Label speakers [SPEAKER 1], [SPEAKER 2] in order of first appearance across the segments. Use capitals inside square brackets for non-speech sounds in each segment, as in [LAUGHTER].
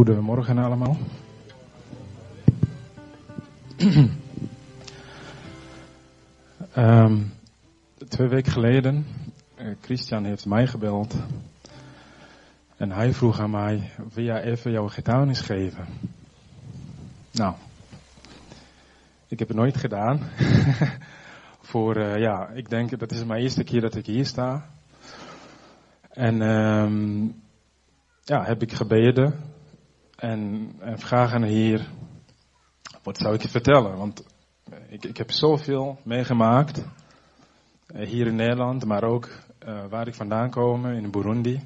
[SPEAKER 1] Goedemorgen allemaal. um, [CLEARS THROAT] twee weken geleden, uh, Christian heeft mij gebeld. En hij vroeg aan mij, wil jij even jouw getuigenis geven? Nou, ik heb het nooit gedaan. [LAUGHS] Voor, uh, ja, ik denk dat is mijn eerste keer dat ik hier sta. En um, ja, heb ik gebeden en, en vragen Heer, wat zou ik je vertellen? Want ik, ik heb zoveel meegemaakt, eh, hier in Nederland, maar ook uh, waar ik vandaan kom, in Burundi.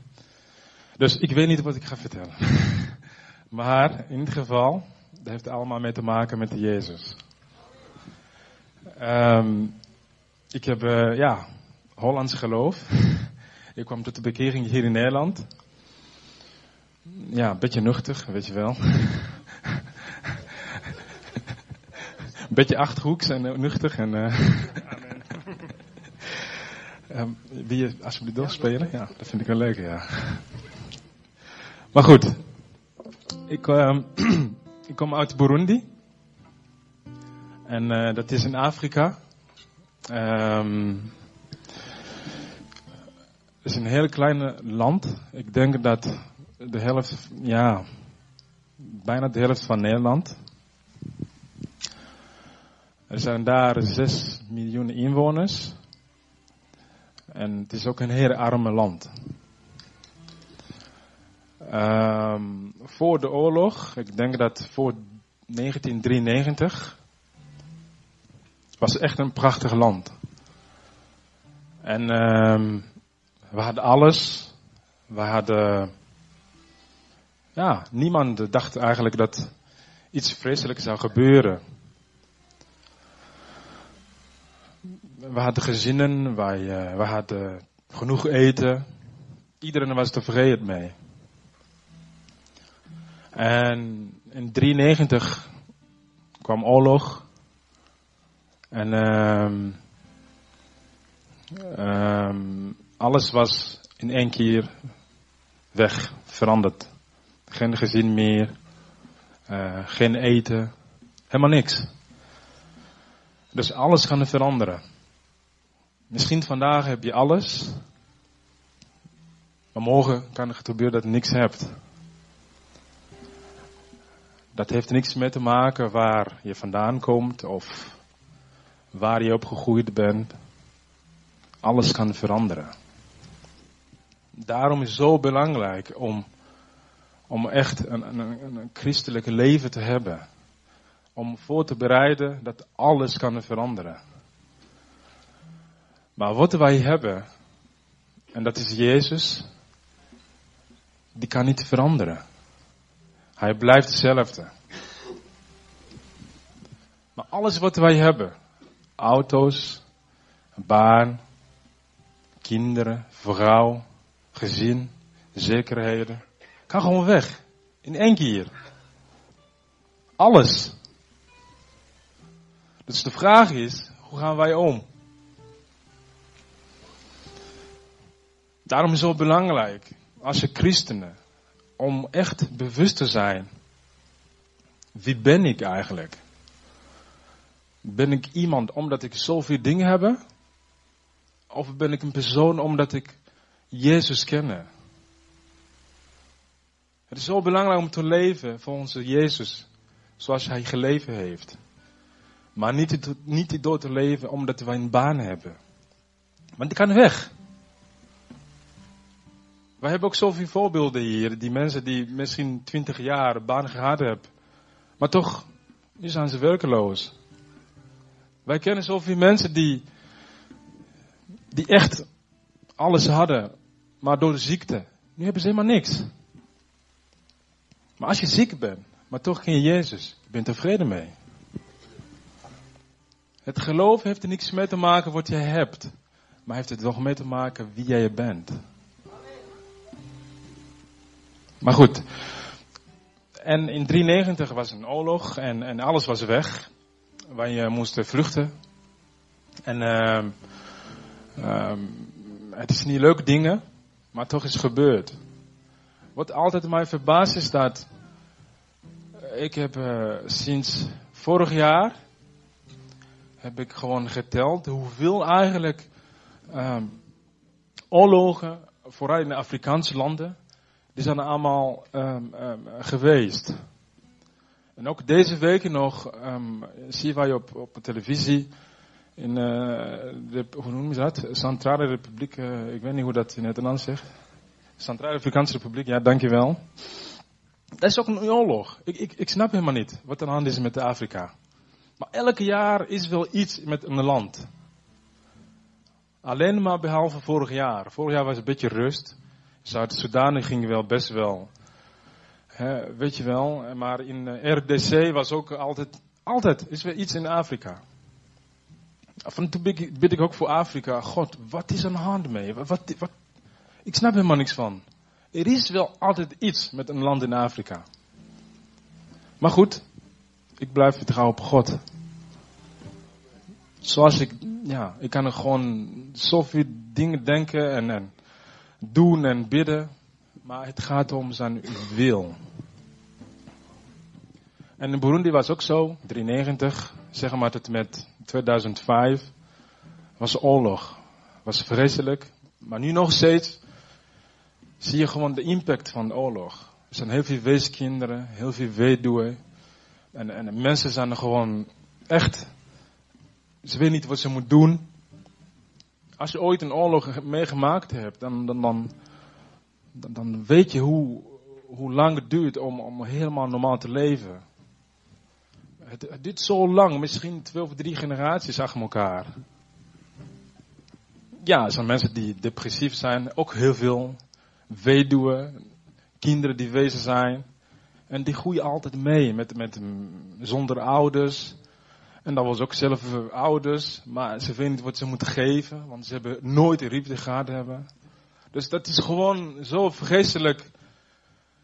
[SPEAKER 1] Dus ik weet niet wat ik ga vertellen. [LAUGHS] maar in ieder geval, dat heeft allemaal mee te maken met Jezus. Um, ik heb, uh, ja, Hollands geloof. [LAUGHS] ik kwam tot de bekering hier in Nederland. Ja, een beetje nuchtig, weet je wel. [LAUGHS] een beetje achterhoeks en uh, nuchtig en. [LAUGHS] Uh, Amen. um, wil je alsjeblieft doorspelen? Ja, dat vind ik wel leuk, ja. Maar goed, ik, uh, [CLEARS THROAT] ik kom uit Burundi. En uh, dat is in Afrika. Um, het is een heel klein land. Ik denk dat de helft, ja, bijna de helft van Nederland. Er zijn daar 6 miljoen inwoners. En het is ook een heel arme land. Um, voor de oorlog, ik denk dat voor 1993, was echt een prachtig land. En um, we hadden alles. We hadden ja, niemand dacht eigenlijk dat iets vreselijks zou gebeuren. We hadden gezinnen, wij, uh, we hadden genoeg eten. Iedereen was tevreden mee. En in 93 kwam oorlog. En um, alles was in één keer weg, veranderd. Geen gezin meer. Uh, geen eten. Helemaal niks. Dus alles kan veranderen. Misschien vandaag heb je alles. Maar morgen kan het gebeuren dat je niks hebt. Dat heeft niks mee te maken waar je vandaan komt of waar je opgegroeid bent. Alles kan veranderen. Daarom is het zo belangrijk om om echt een, een, een christelijk leven te hebben. Om voor te bereiden dat alles kan veranderen. Maar wat wij hebben, en dat is Jezus, die kan niet veranderen. Hij blijft hetzelfde. Maar alles wat wij hebben, auto's, baan, kinderen, vrouw, gezin, zekerheden, Ga gewoon weg. In één keer. Alles. Dus de vraag is, hoe gaan wij om? Daarom is het zo belangrijk, als je christenen, om echt bewust te zijn. Wie ben ik eigenlijk? Ben ik iemand omdat ik zoveel dingen heb? Of ben ik een persoon omdat ik Jezus ken? Het is zo belangrijk om te leven volgens Jezus, zoals Hij geleven heeft. Maar niet, niet door te leven omdat wij een baan hebben. Want die kan weg. Wij hebben ook zoveel voorbeelden hier, die mensen die misschien twintig jaar een baan gehad hebben. Maar toch, nu zijn ze werkeloos. Wij kennen zoveel mensen die, die echt alles hadden, maar door de ziekte. Nu hebben ze helemaal niks. Als je ziek bent, maar toch ken je Jezus, je bent tevreden mee. Het geloof heeft er niks mee te maken wat je hebt, maar heeft het wel mee te maken wie jij bent. Maar goed. En in 93 was een oorlog en, en alles was weg. Wij moesten vluchten. En uh, uh, het is niet leuk dingen, maar toch is het gebeurd. Wat altijd mij verbaast is dat ik heb uh, sinds vorig jaar heb ik gewoon geteld hoeveel eigenlijk um, oorlogen, vooral in de Afrikaanse landen, die zijn allemaal um, um, geweest. En ook deze week nog zie je op, op de televisie in uh, de, hoe noem je dat? Centrale Republiek, uh, ik weet niet hoe dat in het Nederlands zegt. Centrale Afrikaanse Republiek, ja, dankjewel. Dat is ook een oorlog. Ik, ik, ik snap helemaal niet wat er aan hand is met Afrika. Maar elke jaar is wel iets met een land. Alleen maar behalve vorig jaar. Vorig jaar was een beetje rust. Zuid-Soedan ging wel best wel. Weet je wel. Maar in eh, RDC was ook altijd, altijd is weer iets in Afrika. Af en toe bid ik ook voor Afrika. God, wat is aan de hand mee? Wat, wat, ik snap helemaal niks van. Er is wel altijd iets met een land in Afrika. Maar goed, ik blijf vertrouwen op God. Zoals ik, ja, ik kan er gewoon zoveel dingen denken en, en doen en bidden. Maar het gaat om zijn wil. En in Burundi was ook zo, 93, zeg maar tot met 2005, was oorlog. Was vreselijk. Maar nu nog steeds zie je gewoon de impact van de oorlog. Er zijn heel veel weeskinderen, heel veel weduwen. En, en mensen zijn er gewoon echt, ze weten niet wat ze moeten doen. Als je ooit een oorlog meegemaakt hebt, dan, dan, dan, dan, weet je hoe, hoe lang het duurt om, om helemaal normaal te leven. Het, het duurt zo lang, misschien twee of drie generaties achter elkaar. Ja, er zijn mensen die depressief zijn, ook heel veel weduwen, kinderen die wezen zijn. En die groeien altijd mee met, met, zonder ouders. En dat was ook zelf ouders, maar ze weten niet wat ze moeten geven, want ze hebben nooit een liefde gehad hebben. Dus dat is gewoon zo vergeestelijk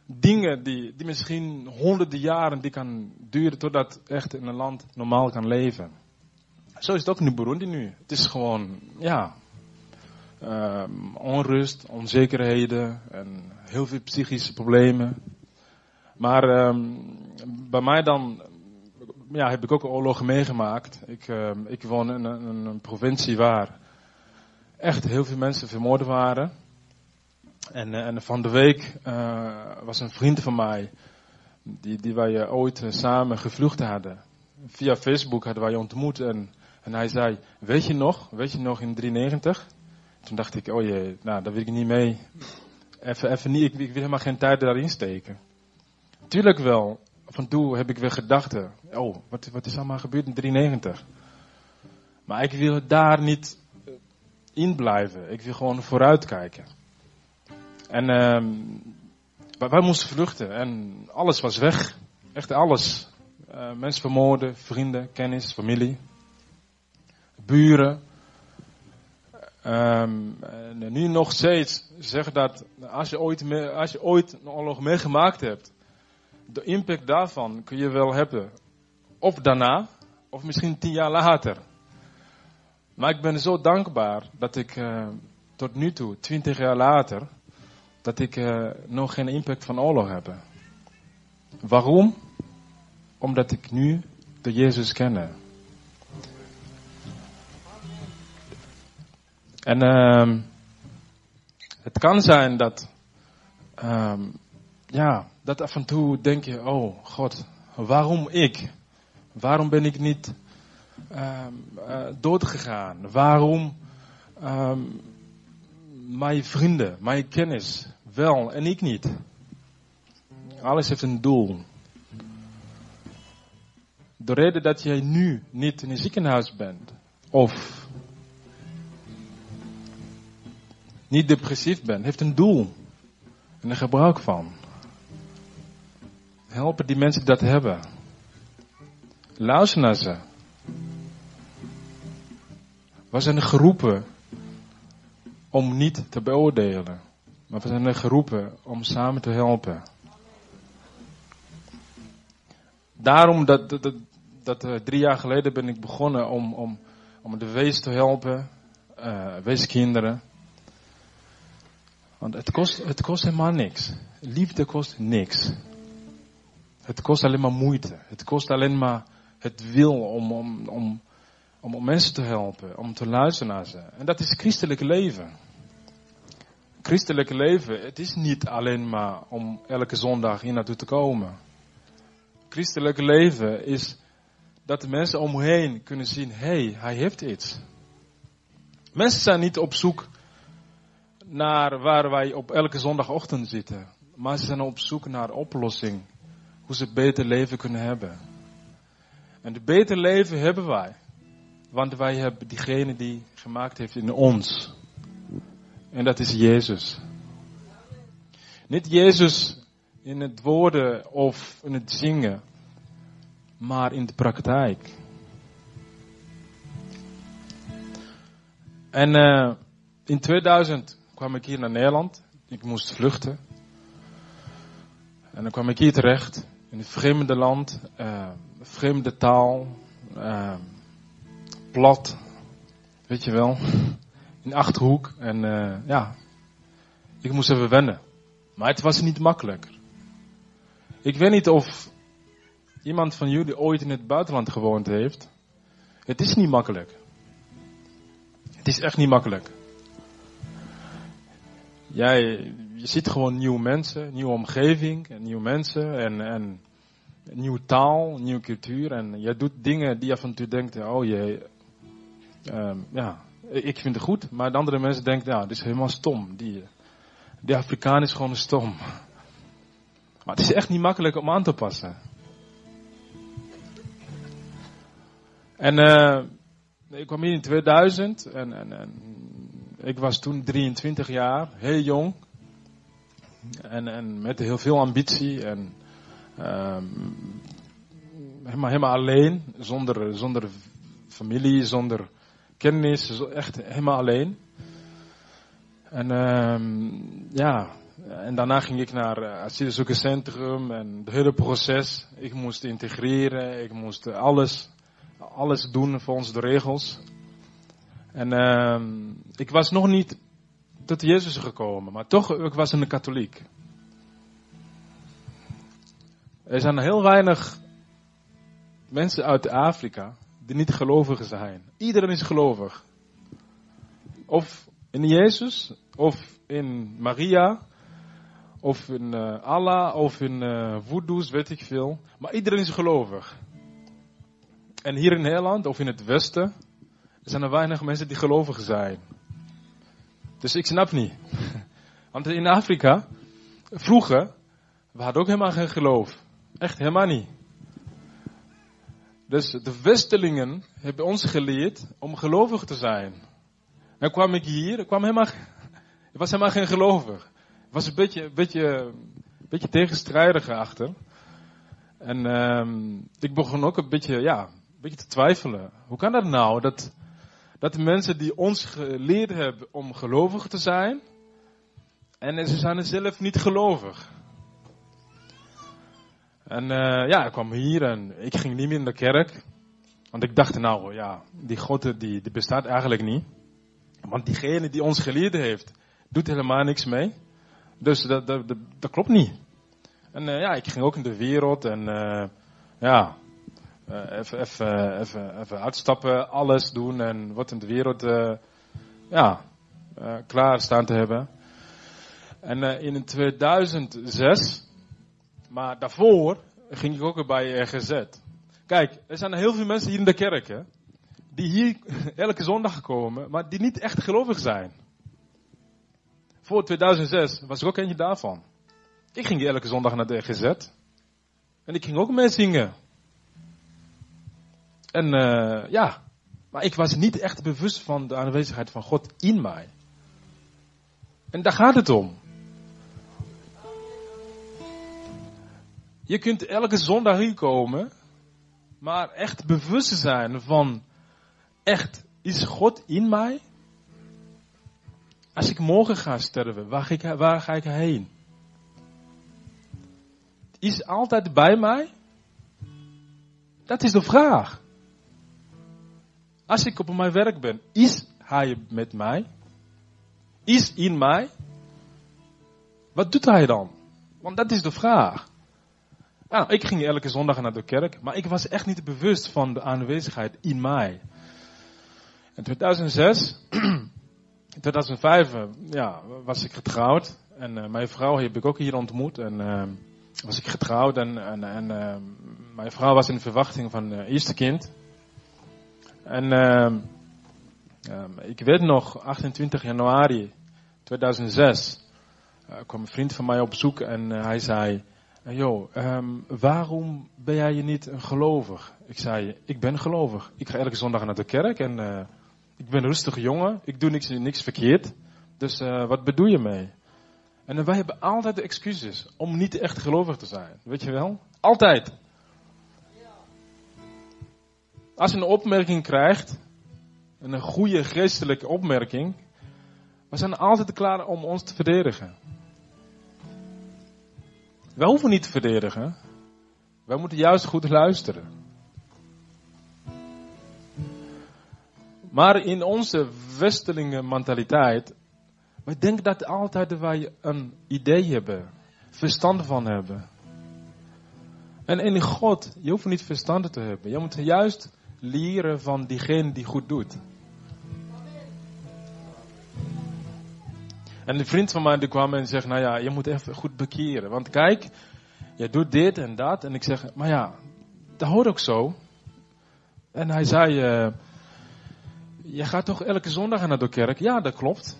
[SPEAKER 1] dingen die, die misschien honderden jaren die kan duren totdat echt in een land normaal kan leven. Zo is het ook in Burundi nu. Het is gewoon, ja, um, onrust, onzekerheden en heel veel psychische problemen. Maar um, bij mij dan ja, heb ik ook oorlogen meegemaakt. Ik, um, ik woon in een, een, provincie waar echt heel veel mensen vermoord waren. En, uh, en van de week uh, was een vriend van mij, die, die wij ooit samen gevlucht hadden. Via Facebook hadden wij ontmoet en, en hij zei, weet je nog, weet je nog in 93? Toen dacht ik, oh jee, nou, daar wil ik niet mee. Even, even niet, ik, ik wil helemaal geen tijd daarin steken. Tuurlijk wel. Van toe heb ik weer gedachten. Oh, wat, wat is allemaal gebeurd in 93? Maar ik wil daar niet eh, in blijven. Ik wil gewoon vooruitkijken. En uh, wij moesten vluchten en alles was weg. Echt alles. Uh, mensen vermoorden, vrienden, kennis, familie, buren. En nu nog steeds zeggen dat als je, ooit als je ooit een oorlog meegemaakt hebt, de impact daarvan kun je wel hebben. Of daarna, of misschien tien jaar later. Maar ik ben zo dankbaar dat ik uh, tot nu toe, twintig jaar later, dat ik uh, nog geen impact van oorlog heb. Waarom? Omdat ik nu de Jezus ken. En um, het kan zijn dat, um, ja, dat af en toe denk je, oh God, waarom ik? Waarom ben ik niet um, uh, doodgegaan? Waarom mijn vrienden, mijn kennis wel en ik niet? Alles heeft een doel. De reden dat jij nu niet in een ziekenhuis bent, of niet depressief bent, heeft een doel. En er gebruik van. Helpen die mensen die dat hebben. Luister naar ze. We zijn er geroepen om niet te beoordelen. Maar we zijn er geroepen om samen te helpen. Daarom dat, dat, dat, uh, drie jaar geleden ben ik begonnen om, om, om de wees te helpen. Uh, weeskinderen. Want het kost, het kost helemaal niks. Liefde kost niks. Het kost alleen maar moeite. Het kost alleen maar het wil om, om, om, om mensen te helpen, om te luisteren naar ze. En dat is christelijk leven. Christelijk leven, het is niet alleen maar om elke zondag hier naartoe te komen. Christelijk leven is dat de mensen om kunnen zien, hé, hey, hij heeft iets. Mensen zijn niet op zoek naar waar wij op elke zondagochtend zitten. Maar ze zijn op zoek naar oplossing. Hoe ze beter leven kunnen hebben. En het beter leven hebben wij. Want wij hebben diegene die gemaakt heeft in ons. En dat is Jezus. Niet Jezus in het woorden of in het zingen. Maar in de praktijk. En uh, in 2000 kwam ik hier naar Nederland. Ik moest vluchten. En dan kwam ik hier terecht. In een vreemde land. Uh, vreemde taal. Uh, plat. Weet je wel. [LAUGHS] In Achterhoek. En ja. Ik moest even wennen. Maar het was niet makkelijk. Ik weet niet of iemand van jullie ooit in het buitenland gewoond heeft. Het is niet makkelijk. Het is echt niet makkelijk. Jij, je ziet gewoon nieuwe mensen, nieuwe omgeving, nieuwe mensen en, en nieuwe taal, nieuwe cultuur. En jij doet dingen die je af en toe denkt, oh jee, um, ja, ik vind het goed. Maar de andere mensen denken, ja, dit is helemaal stom. Die, die Afrikaan is gewoon stom. Maar het is echt niet makkelijk om aan te passen. En uh, ik kwam hier in 2000 en, en, en ik was toen 23 jaar, heel jong. En, en met heel veel ambitie en um, helemaal, helemaal alleen, zonder, zonder familie, zonder kennis, echt helemaal alleen. En um, ja, en daarna ging ik naar het asielzoekerscentrum en het hele proces. Ik moest integreren, ik moest alles alles doen volgens de regels. En uh, ik was nog niet tot Jezus gekomen, maar toch, ik was een katholiek. Er zijn heel weinig mensen uit Afrika die niet gelovig zijn. Iedereen is gelovig. Of in Jezus, of in Maria, of in uh, Allah, of in uh, voodoo's, weet ik veel. Maar iedereen is gelovig. En hier in Nederland of in het Westen zijn er weinig mensen die gelovig zijn. Dus ik snap niet. [LAUGHS] Want in Afrika, vroeger, we hadden ook helemaal geen geloof. Echt helemaal niet. Dus de Westelingen hebben ons geleerd om gelovig te zijn. En kwam ik hier, kwam helemaal, ik [LAUGHS] was helemaal geen gelovig. Ik was een beetje, een beetje, een beetje tegenstrijdig achter. En um, ik begon ook een beetje, ja, beetje te twijfelen. Hoe kan dat nou? Dat, dat de mensen die ons geleerd hebben om gelovig te zijn, en ze zijn zelf niet gelovig. En uh, ja, ik kwam hier en ik ging niet meer in de kerk. Want ik dacht, nou ja, die God die, die bestaat eigenlijk niet. Want diegene die ons geleerd heeft, doet helemaal niks mee. Dus dat, dat, dat, klopt niet. En uh, ja, ik ging ook in de wereld en uh, ja, even, even, even, even uitstappen, alles doen en wat in de wereld uh, ja, uh, klaar staan te hebben. En in 2006, maar daarvoor ging ik ook bij RGZ. Kijk, er zijn heel veel mensen hier in de kerk, hè, die hier [LAUGHS] elke zondag komen, maar die niet echt gelovig zijn. Voor 2006 was ik ook eentje daarvan. Ik ging elke zondag naar de RGZ. En ik ging ook mee zingen. En uh, ja, maar ik was niet echt bewust van de aanwezigheid van God in mij. En daar gaat het om. Je kunt elke zondag hier komen, maar echt bewust zijn van, echt, is God in mij? Als ik morgen ga sterven, waar ga ik, waar ga ik heen? Is altijd bij mij? Dat is de vraag. Als ik op mijn werk ben, is hij met mij? Is in mij? Wat doet hij dan? Want dat is de vraag. Nou, ik ging elke zondag naar de kerk, maar ik was echt niet bewust van de aanwezigheid in mij. In 2006, [CLEARS THROAT] in 2005 ja, was ik getrouwd. En uh, mijn vrouw heb ik ook hier ontmoet. En uh, was ik getrouwd en, en, en mijn vrouw was in verwachting van eerste kind. En ik weet nog, 28 januari 2006 kwam een vriend van mij op bezoek en hij zei... Joh, um, waarom ben jij je niet een gelovig? Ik zei, ik ben gelovig. Ik ga elke zondag naar de kerk en ik ben een rustige jongen. Ik doe niks, niks verkeerd. Dus wat bedoel je mee? En wij hebben altijd excuses om niet echt gelovig te zijn. Weet je wel? Altijd. Als je een opmerking krijgt, een goede geestelijke opmerking, we zijn altijd klaar om ons te verdedigen. Wij hoeven niet te verdedigen. Wij moeten juist goed luisteren. Maar in onze westelinge mentaliteit, wij denken dat altijd wij een idee hebben, verstand van hebben. En in God, je hoeft niet verstand te hebben. Je moet juist leren van diegene die goed doet. En een vriend van mij die kwam en zegt, nou ja, je moet even goed bekeren. Want kijk, je doet dit en dat. En ik zeg, maar ja, dat hoort ook zo. En hij zei, uh, je gaat toch elke zondag naar de kerk? Ja, dat klopt.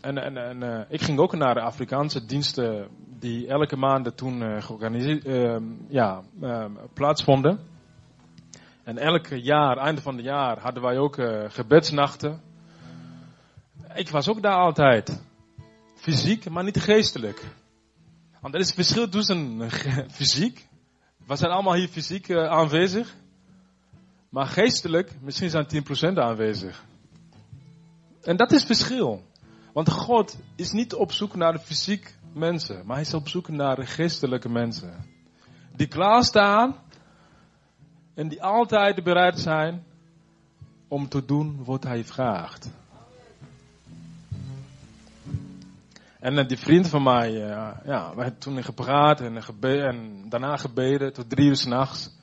[SPEAKER 1] En, en, en uh, ik ging ook naar de Afrikaanse diensten die elke maand toen uh, georganiseerd, ja, plaatsvonden. En elk jaar, einde van het jaar, hadden wij ook gebedsnachten. Ik was ook daar altijd. Fysiek, maar niet geestelijk. Want er is verschil tussen [LAUGHS] fysiek. We zijn allemaal hier fysiek uh, aanwezig. Maar geestelijk, misschien zijn 10% aanwezig. En dat is verschil. Want God is niet op zoek naar de fysiek mensen. Maar hij is op zoek naar de geestelijke mensen. Die klaarstaan. En die altijd bereid zijn om te doen wat hij vraagt. En uh, die vriend van mij, uh, ja, we hebben toen gepraat en, gebe en daarna gebeden tot drie uur s'nachts.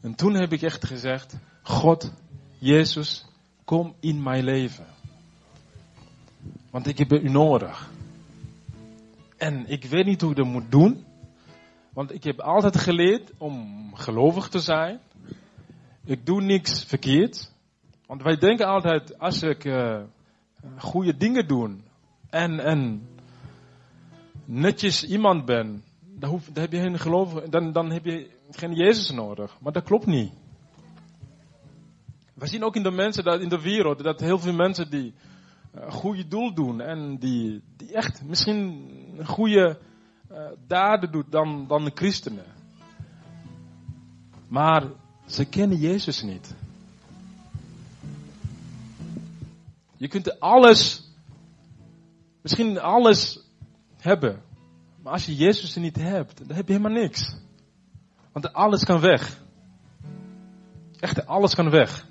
[SPEAKER 1] En toen heb ik echt gezegd, God, Jezus, kom in mijn leven. Want ik heb u nodig. En ik weet niet hoe ik dat moet doen. Want ik heb altijd geleerd om gelovig te zijn. Ik doe niks verkeerd. Want wij denken altijd, als ik uh, goede dingen doe, en, en netjes iemand ben, dan, hoef, dan heb je geen geloof, dan, dan heb je geen Jezus nodig. Maar dat klopt niet. We zien ook in de mensen, dat, in de wereld, dat heel veel mensen die een uh, goede doel doen en die, die echt misschien goede uh, doen dan, dan de christenen. Maar ze kennen Jezus niet. Je kunt alles misschien alles hebben. Maar als je Jezus niet hebt, dan heb je helemaal niks. Want alles kan weg. Echt, alles kan weg.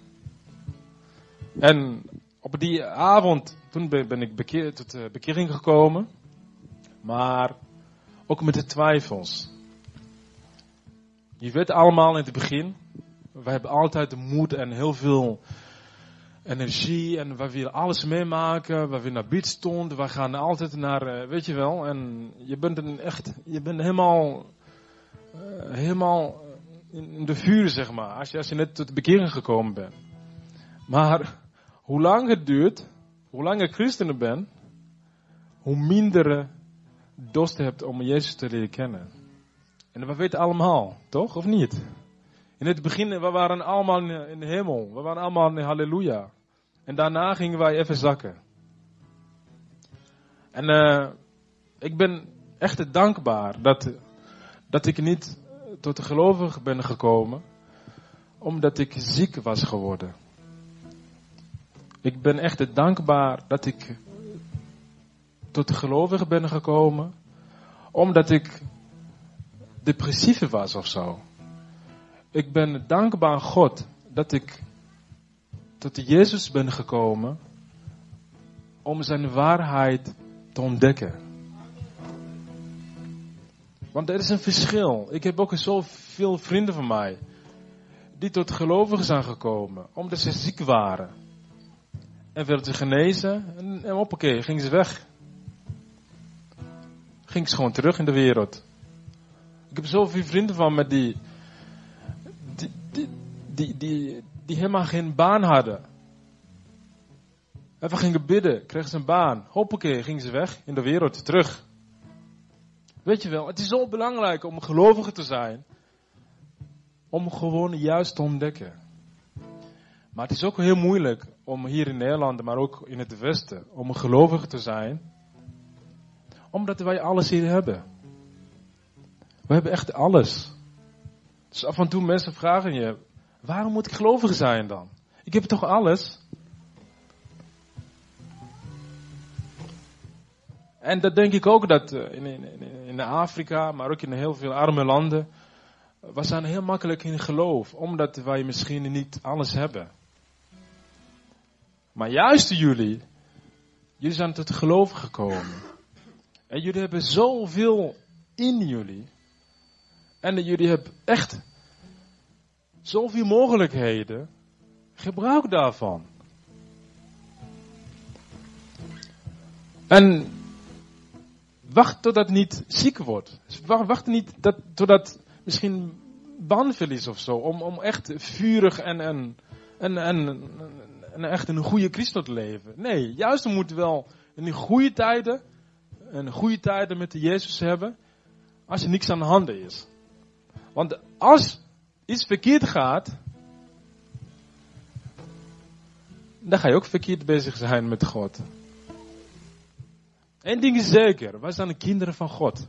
[SPEAKER 1] En op die avond, toen ben ik bekeer, tot eh, bekering gekomen. Maar ook met de twijfels. Je weet allemaal in het begin, we hebben altijd de moed en heel veel energie en we willen alles meemaken. We willen naar beat stond. We gaan altijd naar, uh, weet je wel. En je bent een echt, je bent helemaal, uh, helemaal in de vuur, zeg maar. Als je, als je net tot bekering gekomen bent. Maar hoe lang het duurt, hoe langer christenen bent, hoe minder dorst hebt om Jezus te leren kennen. En we weten allemaal, toch? Of niet? In het begin, we waren allemaal in de hemel. We waren allemaal in halleluja. En daarna gingen wij even zakken. En uh, ik ben echt dankbaar dat, dat ik niet tot de gelovig ben gekomen. Omdat ik ziek was geworden. Ik ben echt dankbaar dat ik tot de gelovig ben gekomen. Omdat ik depressief was of zo. Ik ben dankbaar aan God dat ik tot Jezus ben gekomen om zijn waarheid te ontdekken. Want er is een verschil. Ik heb ook zoveel vrienden van mij. Die tot gelovigen zijn gekomen. Omdat ze ziek waren. En werden ze genezen. En, en hoppakee, gingen ze weg. Ging ze gewoon terug in de wereld. Ik heb zoveel vrienden van me die, die, die, die, die, helemaal geen baan hadden. En we gingen bidden, kregen ze een baan. Hoppakee, gingen ze weg in de wereld, terug. Weet je wel, het is zo belangrijk om gelovige te zijn. Om gewoon juist te ontdekken. Maar het is ook heel moeilijk om hier in Nederland, maar ook in het Westen, om gelovige te zijn. Omdat wij alles hier hebben. We hebben echt alles. Dus af en toe mensen vragen je, waarom moet ik gelovig zijn dan? Ik heb toch alles? En dat denk ik ook dat eh, in, in, in Afrika, maar ook in heel veel arme landen, we zijn heel makkelijk in geloof, omdat wij misschien niet alles hebben. Maar juist jullie, jullie zijn tot geloof gekomen. En jullie hebben zoveel in jullie. En jullie hebben echt zoveel mogelijkheden. Gebruik daarvan. En wacht totdat niet ziek wordt. Wacht, niet dat, totdat misschien banverlies of zo. Om, om echt vurig en, en, en, en, echt een goede christen te leven. Nee, juist we moeten wel in goede tijden, een goede tijden met de Jezus hebben. Als er niks aan de hand is. Want als iets verkeerd gaat, dan ga je ook verkeerd bezig zijn met God. Eén ding is zeker, wij zijn de kinderen van God.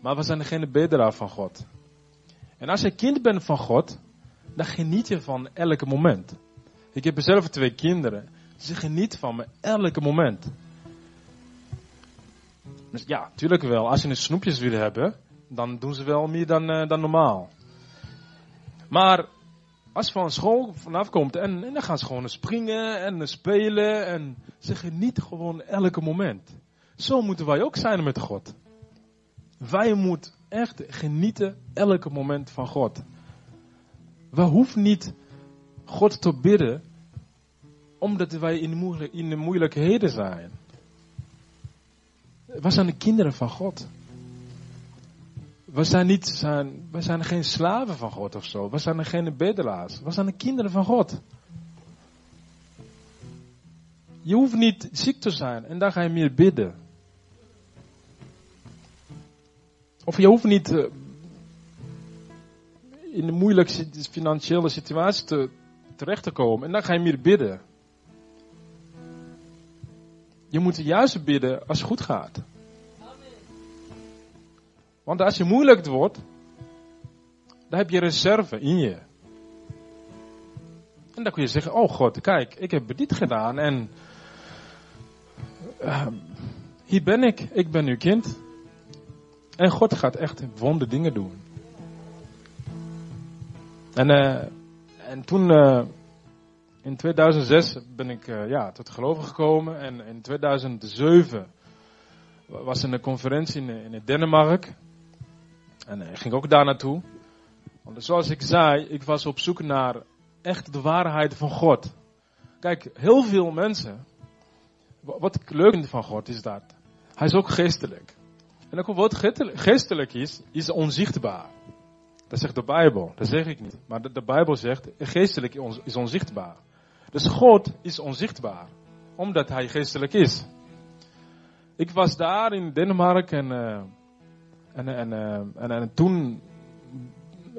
[SPEAKER 1] Maar we zijn geen bedelaar van God. En als je kind bent van God, dan geniet je van elke moment. Ik heb zelf twee kinderen. Ze genieten van me elke moment. Dus ja, tuurlijk wel. Als je een snoepjes wil hebben, dan doen ze wel meer dan, uh, dan normaal. Maar als je van school vanaf komt en, en dan gaan ze gewoon springen en spelen en ze genieten gewoon elke moment. Zo moeten wij ook zijn met God. Wij moeten echt genieten elke moment van God. We hoeven niet God te bidden omdat wij in de, in de moeilijkheden zijn. We zijn de kinderen van God. We zijn, niet, we zijn geen slaven van God of zo. We zijn geen bedelaars. We zijn de kinderen van God. Je hoeft niet ziek te zijn en dan ga je meer bidden. Of je hoeft niet uh, in een moeilijke financiële situatie te, terecht te komen en dan ga je meer bidden. Je moet juist bidden als het goed gaat. Want als je moeilijk wordt, dan heb je reserve in je. En dan kun je zeggen, oh God, kijk, ik heb dit gedaan en uh, hier ben ik, ik ben uw kind. En God gaat echt wonde dingen doen. En, uh, en toen, uh, in 2006 ben ik uh, ja, tot geloven gekomen. En in 2007 was er een conferentie in, in Denemarken. En ik ging ook daar naartoe. Want zoals ik zei, ik was op zoek naar echt de waarheid van God. Kijk, heel veel mensen, wat ik leuk vind van God is dat, hij is ook geestelijk. En ook wat geestelijk is, is onzichtbaar. Dat zegt de Bijbel, dat zeg ik niet. Maar de Bijbel zegt, geestelijk is onzichtbaar. Dus God is onzichtbaar, omdat hij geestelijk is. Ik was daar in Denemarken en, uh, en, en, uh, en, en, toen,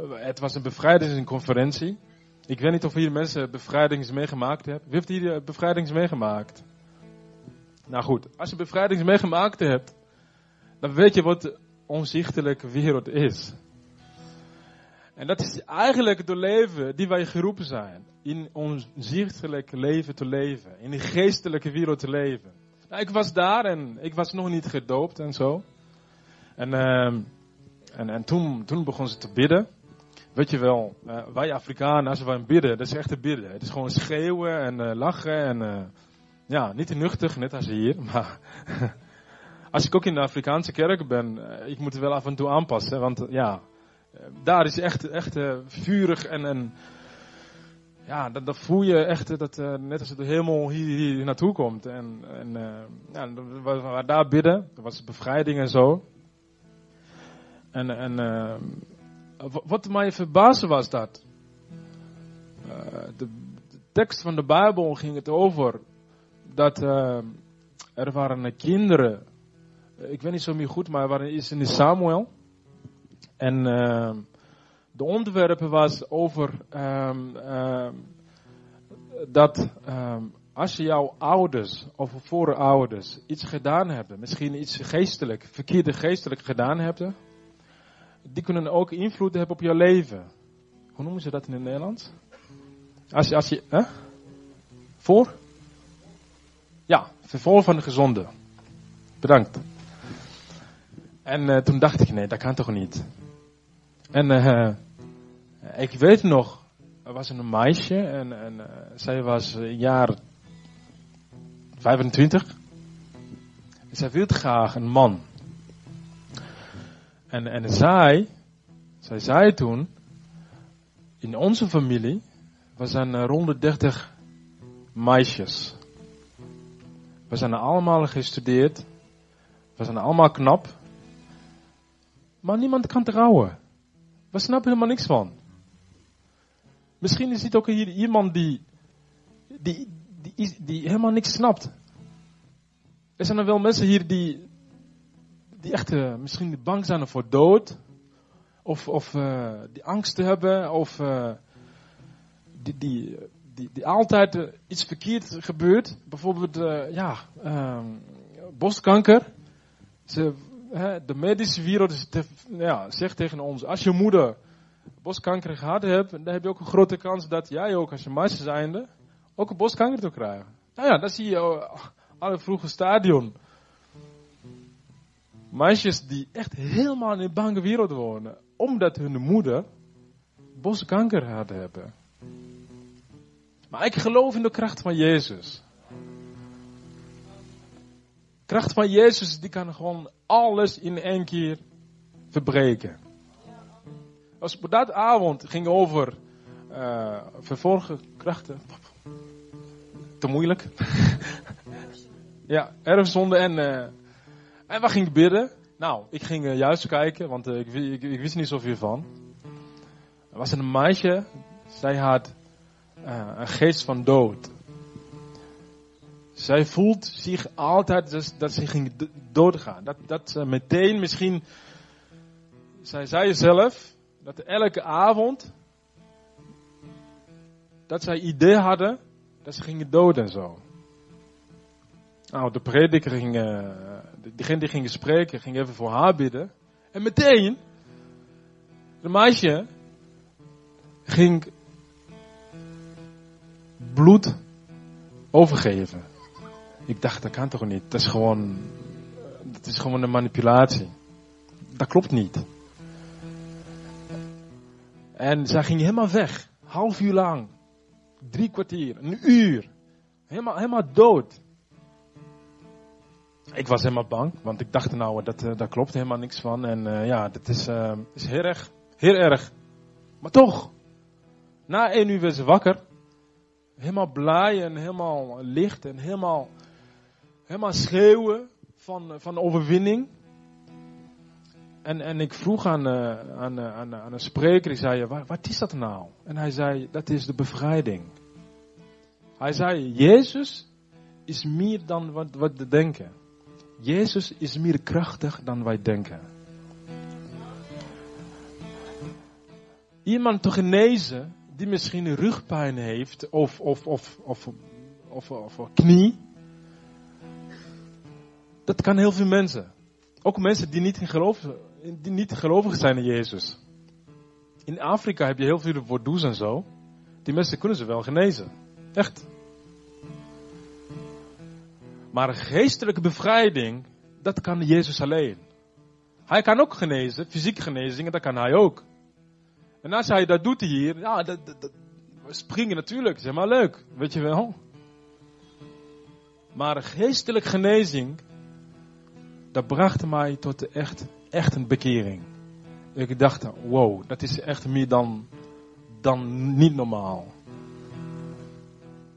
[SPEAKER 1] het was een bevrijdingsconferentie. Ik weet niet of hier mensen bevrijdings meegemaakt hebben. Wie heeft hier bevrijdings meegemaakt? Nou goed, als je bevrijdings meegemaakt hebt, dan weet je wat de onzichtelijke wereld is. En dat is eigenlijk de leven die wij geroepen zijn. In onzichtelijk leven te leven. In een geestelijke wereld te leven. Nou, ik was daar en ik was nog niet gedoopt en zo. En, uh, en, en toen, toen begon ze te bidden. Weet je wel, uh, wij Afrikanen, als wij bidden, dat is echt te bidden. Het is gewoon schreeuwen en uh, lachen en uh, ja, niet te nuchtig, net als hier, [LAUGHS] maar als ik ook in de Afrikaanse kerk ben, eh, ik moet het wel af en toe aanpassen. Want eh, ja, eh, daar is echt, echt uh, vurig en, en ja, dat, dat voel je echt, dat, uh, net als het helemaal hier, hier naartoe komt. En, en ja, we waren daar bidden, er was bevrijding en zo. En, en wat mij verbaasde was dat. de, de tekst van de Bijbel ging het over dat er waren kinderen ik weet niet zo meer goed, maar waarin is in Samuel. En uh, de onderwerp was over um, um, dat als je jouw ouders of voorouders iets gedaan hebben, misschien iets geestelijk, verkeerde geestelijk gedaan hebben, die kunnen ook invloed hebben op je leven. Hoe noemen ze dat in het Nederlands? Als je, als je, hè? Voor? Ja, vervolg van de gezonde. Bedankt. En uh, toen dacht ik, nee, dat kan toch niet. En uh, ik weet nog, er was een meisje en, en uh, zij was een jaar 25. En zij wilde graag een man. En, en zij, zij zei toen, in onze familie, we zijn rond de 30 meisjes. We zijn allemaal gestudeerd. We zijn allemaal knap. Maar niemand kan trouwen. We snappen helemaal niks van. Misschien is het ook hier iemand die, die, die, die helemaal niks snapt. Er zijn er wel mensen hier die, die echt uh, misschien bang zijn voor dood. Of, of uh, die angst hebben. Of uh, die, die, die, die altijd iets verkeerd gebeurt. Bijvoorbeeld, ja, ehm, borstkanker. Ze de medische wereld ja, zegt tegen ons, als je moeder boskanker gehad hebt, dan heb je ook een grote kans dat jij ook als je meisje zijnde ook een boskanker te krijgen. Nou ja, dat zie je uh, alle vroege stadion. Meisjes die echt helemaal in een bange wereld wonen, omdat hun moeder boskanker had hebben. Maar ik geloof in de kracht van Jezus kracht van Jezus, die kan gewoon alles in één keer verbreken. Als op dat avond ging over uh, vervolgen krachten. Te moeilijk. [LAUGHS] ja, erfzonde en, uh, en we gingen bidden. Nou, ik ging uh, juist kijken, want ik, ik, ik, wist niet zoveel van. Er was een meisje, zij had een geest van dood. Zij voelt zich altijd dat, ze ging doodgaan. Dat, dat ze meteen misschien, zij zei zelf, dat elke avond, dat zij idee hadden dat ze gingen doden en zo. Nou, de prediker ging, uh, diegene die ging spreken, ging even voor haar bidden. En meteen, de meisje ging bloed overgeven. Ik dacht, dat kan toch niet? Dat is gewoon, dat is gewoon een manipulatie. Dat klopt niet. En zij ging helemaal weg. Half uur lang. Drie kwartier. Een uur. Helemaal, helemaal dood. Ik was helemaal bang. Want ik dacht nou, dat, uh, daar klopt helemaal niks van. En uh, ja, dat is, uh, is heel erg. Heel erg. Maar toch. Na één uur werd ze wakker. Helemaal blij en helemaal licht en helemaal helemaal schreeuwen van, van overwinning. En, en ik vroeg aan, uh, aan, uh, aan, aan een spreker, ik zei, wat, wat is dat nou? En hij zei, dat is de bevrijding. Hij zei, Jezus is meer dan wat, wat we denken. Jezus is meer krachtig dan wij denken. Iemand te genezen die misschien rugpijn heeft of, of, of, of, of, of, of knie dat kan heel veel mensen. Ook mensen die niet, geloof, die niet gelovig zijn in Jezus. In Afrika heb je heel veel voordoes en zo. Die mensen kunnen ze wel genezen. Echt. Maar geestelijke bevrijding, dat kan Jezus alleen. Hij kan ook genezen, fysieke genezingen, dat kan hij ook. En als hij dat doet hier, ja, dat, springen natuurlijk, zeg maar leuk, weet je wel. Maar geestelijke genezing, dat bracht mij tot echt, echt een bekering. Ik dacht, wow, dat is echt meer dan, dan niet normaal.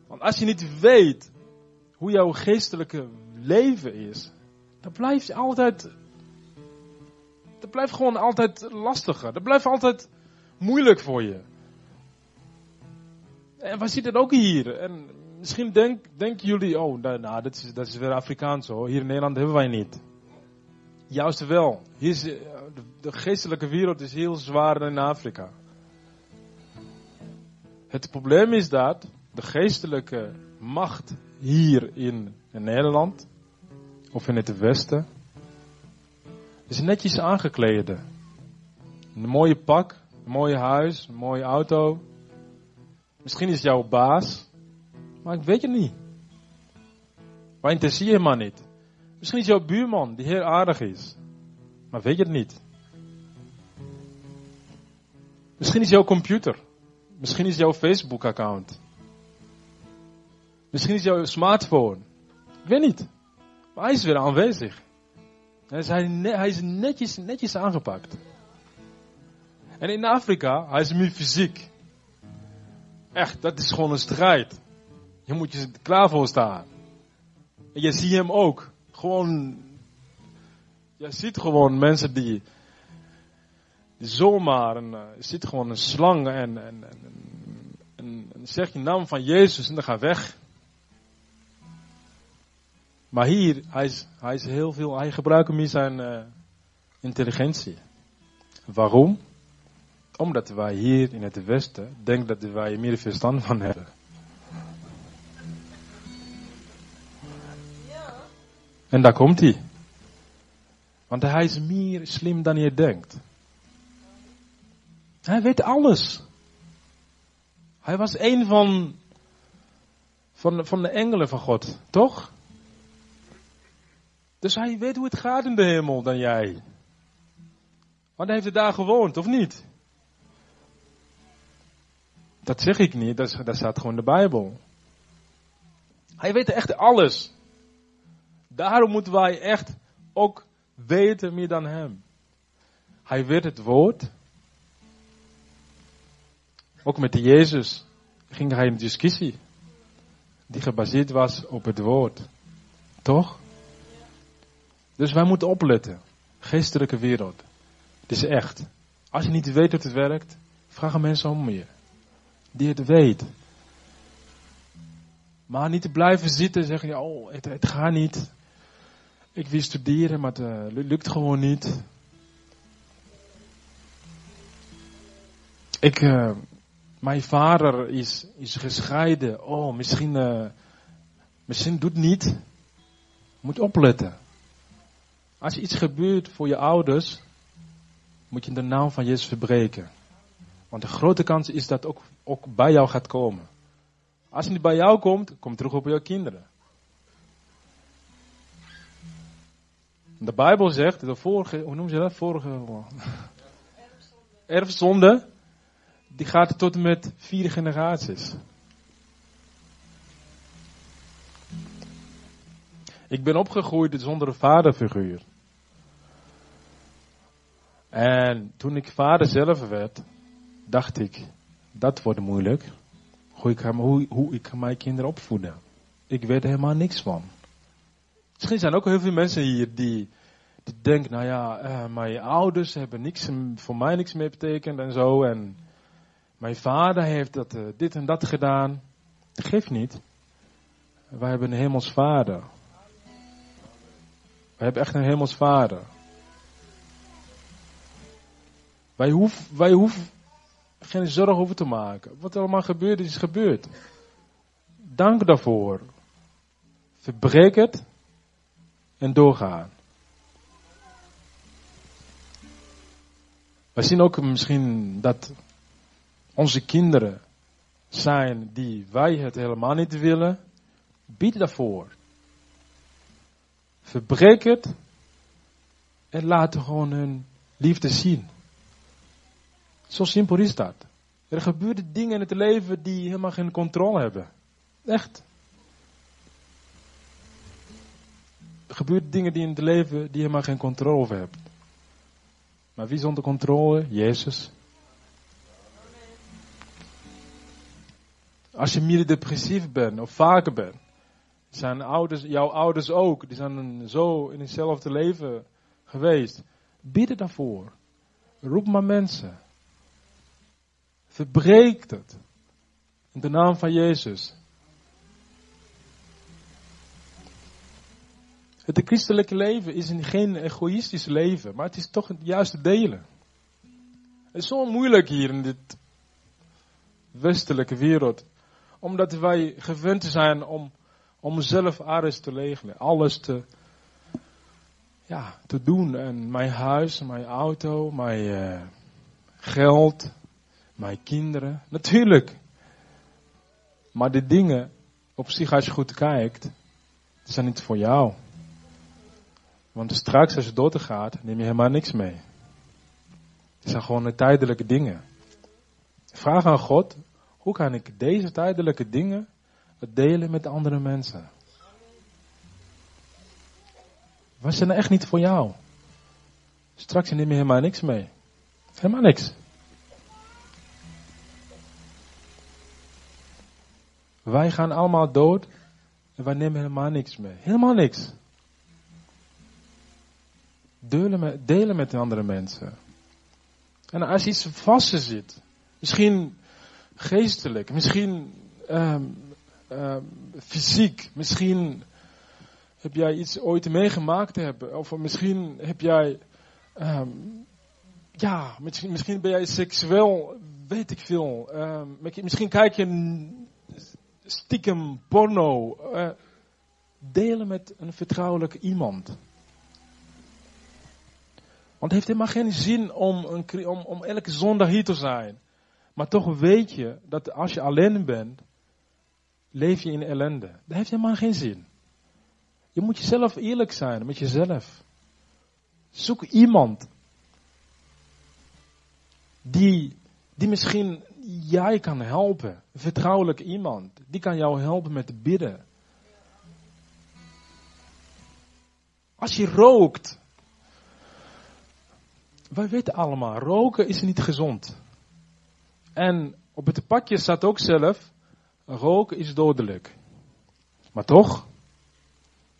[SPEAKER 1] Want als je niet weet hoe jouw geestelijke leven is, dan blijft je altijd, dat blijft gewoon altijd lastiger. Dat blijft altijd moeilijk voor je. En we zitten ook hier. En misschien denk, denken jullie, oh, nou, nou, dat, is, dat is weer Afrikaans hoor. Hier in Nederland hebben wij niet. Juist wel. Hier is, de, de geestelijke wereld is heel zwaar in Afrika. Het probleem is dat de geestelijke macht hier in, Nederland, of in het Westen, is netjes aangekleed. Een mooie pak, een mooie huis, een mooie auto. Misschien is jouw baas, maar ik weet het niet. Maar interesseer je maar niet. Misschien is jouw buurman die heel aardig is, maar weet je het niet. Misschien is jouw computer. Misschien is jouw Facebook-account. Misschien is jouw smartphone. Ik weet niet. Maar hij is weer aanwezig. Hij is netjes, netjes aangepakt. En in Afrika, hij is meer fysiek. Echt, dat is gewoon een strijd. Je moet je klaar voor staan. En je ziet hem ook. Gewoon, je ziet gewoon mensen die, zomaar, een, je ziet gewoon een slang en, en, en, en, zeg je naam van Jezus en dan ga weg. Maar hier, hij is, hij is heel veel, hij gebruikt meer zijn uh, intelligentie. Waarom? Omdat wij hier in het Westen denken dat wij meer verstand van hebben. En daar komt hij. Want hij is meer slim dan je denkt. Hij weet alles. Hij was een van, van, van de engelen van God, toch? Dus hij weet hoe het gaat in de hemel dan jij. Want hij heeft er daar gewoond, of niet? Dat zeg ik niet, dat, dat staat gewoon in de Bijbel. Hij weet echt alles. Daarom moeten wij echt ook weten meer dan hem. Hij weet het woord. Ook met Jezus ging hij in discussie. Die gebaseerd was op het woord. Toch? Dus wij moeten opletten. Geestelijke wereld. Het is echt. Als je niet weet hoe het werkt, vraag een mensen om je. Die het weet. Maar niet te blijven zitten en zeggen, oh, het gaat niet. Ik wil studeren, maar het uh, lukt gewoon niet. Ik, uh, mijn vader is, is gescheiden. Oh, misschien, uh, misschien doet niet. Moet opletten. Als iets gebeurt voor je ouders, moet je de naam van Jezus verbreken. Want de grote kans is dat ook, ook bij jou gaat komen. Als het niet bij jou komt, kom terug op jouw kinderen. De Bijbel zegt, de vorige, hoe noem je dat? Vorige. Erfzonde. Die gaat tot en met vier generaties. Ik ben opgegroeid zonder een vaderfiguur. En toen ik vader zelf werd, dacht ik, dat wordt moeilijk. Hoe ik, hoe, ik mijn kinderen opvoeden. Ik weet helemaal niks van. Misschien zijn ook heel veel mensen hier die, die denken, nou ja, uh, mijn ouders hebben niks, voor mij niks meer betekend en zo. En mijn vader heeft dat, uh, dit en dat gedaan. Dat geeft niet. Wij hebben een hemels vader. Wij hebben echt een hemels vader. Wij hoeven, wij geen zorgen over te maken. Wat er allemaal gebeurt, is gebeurd. Dank daarvoor. Verbreek het en doorgaan. Wij zien ook misschien dat onze kinderen zijn die wij het helemaal niet willen. Bied daarvoor. Verbreek het en laat gewoon hun liefde zien. Zo simpel is dat. Er gebeuren dingen in het leven die helemaal geen controle hebben. Echt. Gebeuren dingen die in het leven die je helemaal geen controle over hebt. Maar wie zonder controle? Jezus. Als je meer depressief bent of vaker bent, zijn ouders, jouw ouders ook, die zijn zo in hetzelfde leven geweest. Bidden daarvoor. Roep maar mensen. Verbreek het. In de naam van Jezus. Het christelijke leven is geen egoïstisch leven, maar het is toch het juiste delen. Het is zo moeilijk hier in dit westelijke wereld, omdat wij gewend zijn om, om zelf alles te regelen, alles te, ja, te doen. En mijn huis, mijn auto, mijn uh, geld, mijn kinderen, natuurlijk. Maar de dingen op zich, als je goed kijkt, zijn niet voor jou. Want straks als je dood gaat, neem je helemaal niks mee. Het zijn gewoon de tijdelijke dingen. Vraag aan God, hoe kan ik deze tijdelijke dingen delen met andere mensen? Wat zijn er echt niet voor jou? Straks neem je helemaal niks mee. Helemaal niks. Wij gaan allemaal dood en wij nemen helemaal niks mee. Helemaal niks. Delen met, andere mensen. En als iets vast zit, misschien geestelijk, misschien um, um, fysiek, misschien heb jij iets ooit meegemaakt hebben, of misschien heb jij, um, ja, misschien, misschien ben jij seksueel, weet ik veel, misschien kijk je stiekem porno, uh, delen met een vertrouwelijk iemand. Want het heeft helemaal geen zin om, een, om, om elke zondag hier te zijn. Maar toch weet je dat als je alleen bent, leef je in ellende. Dat heeft helemaal geen zin. Je moet jezelf eerlijk zijn met jezelf. Zoek iemand die, die misschien jij kan helpen. Vertrouwelijk iemand. Die kan jou helpen met bidden. Als je rookt, wij weten allemaal, roken is niet gezond. En op het pakje staat ook zelf, roken is dodelijk. Maar toch,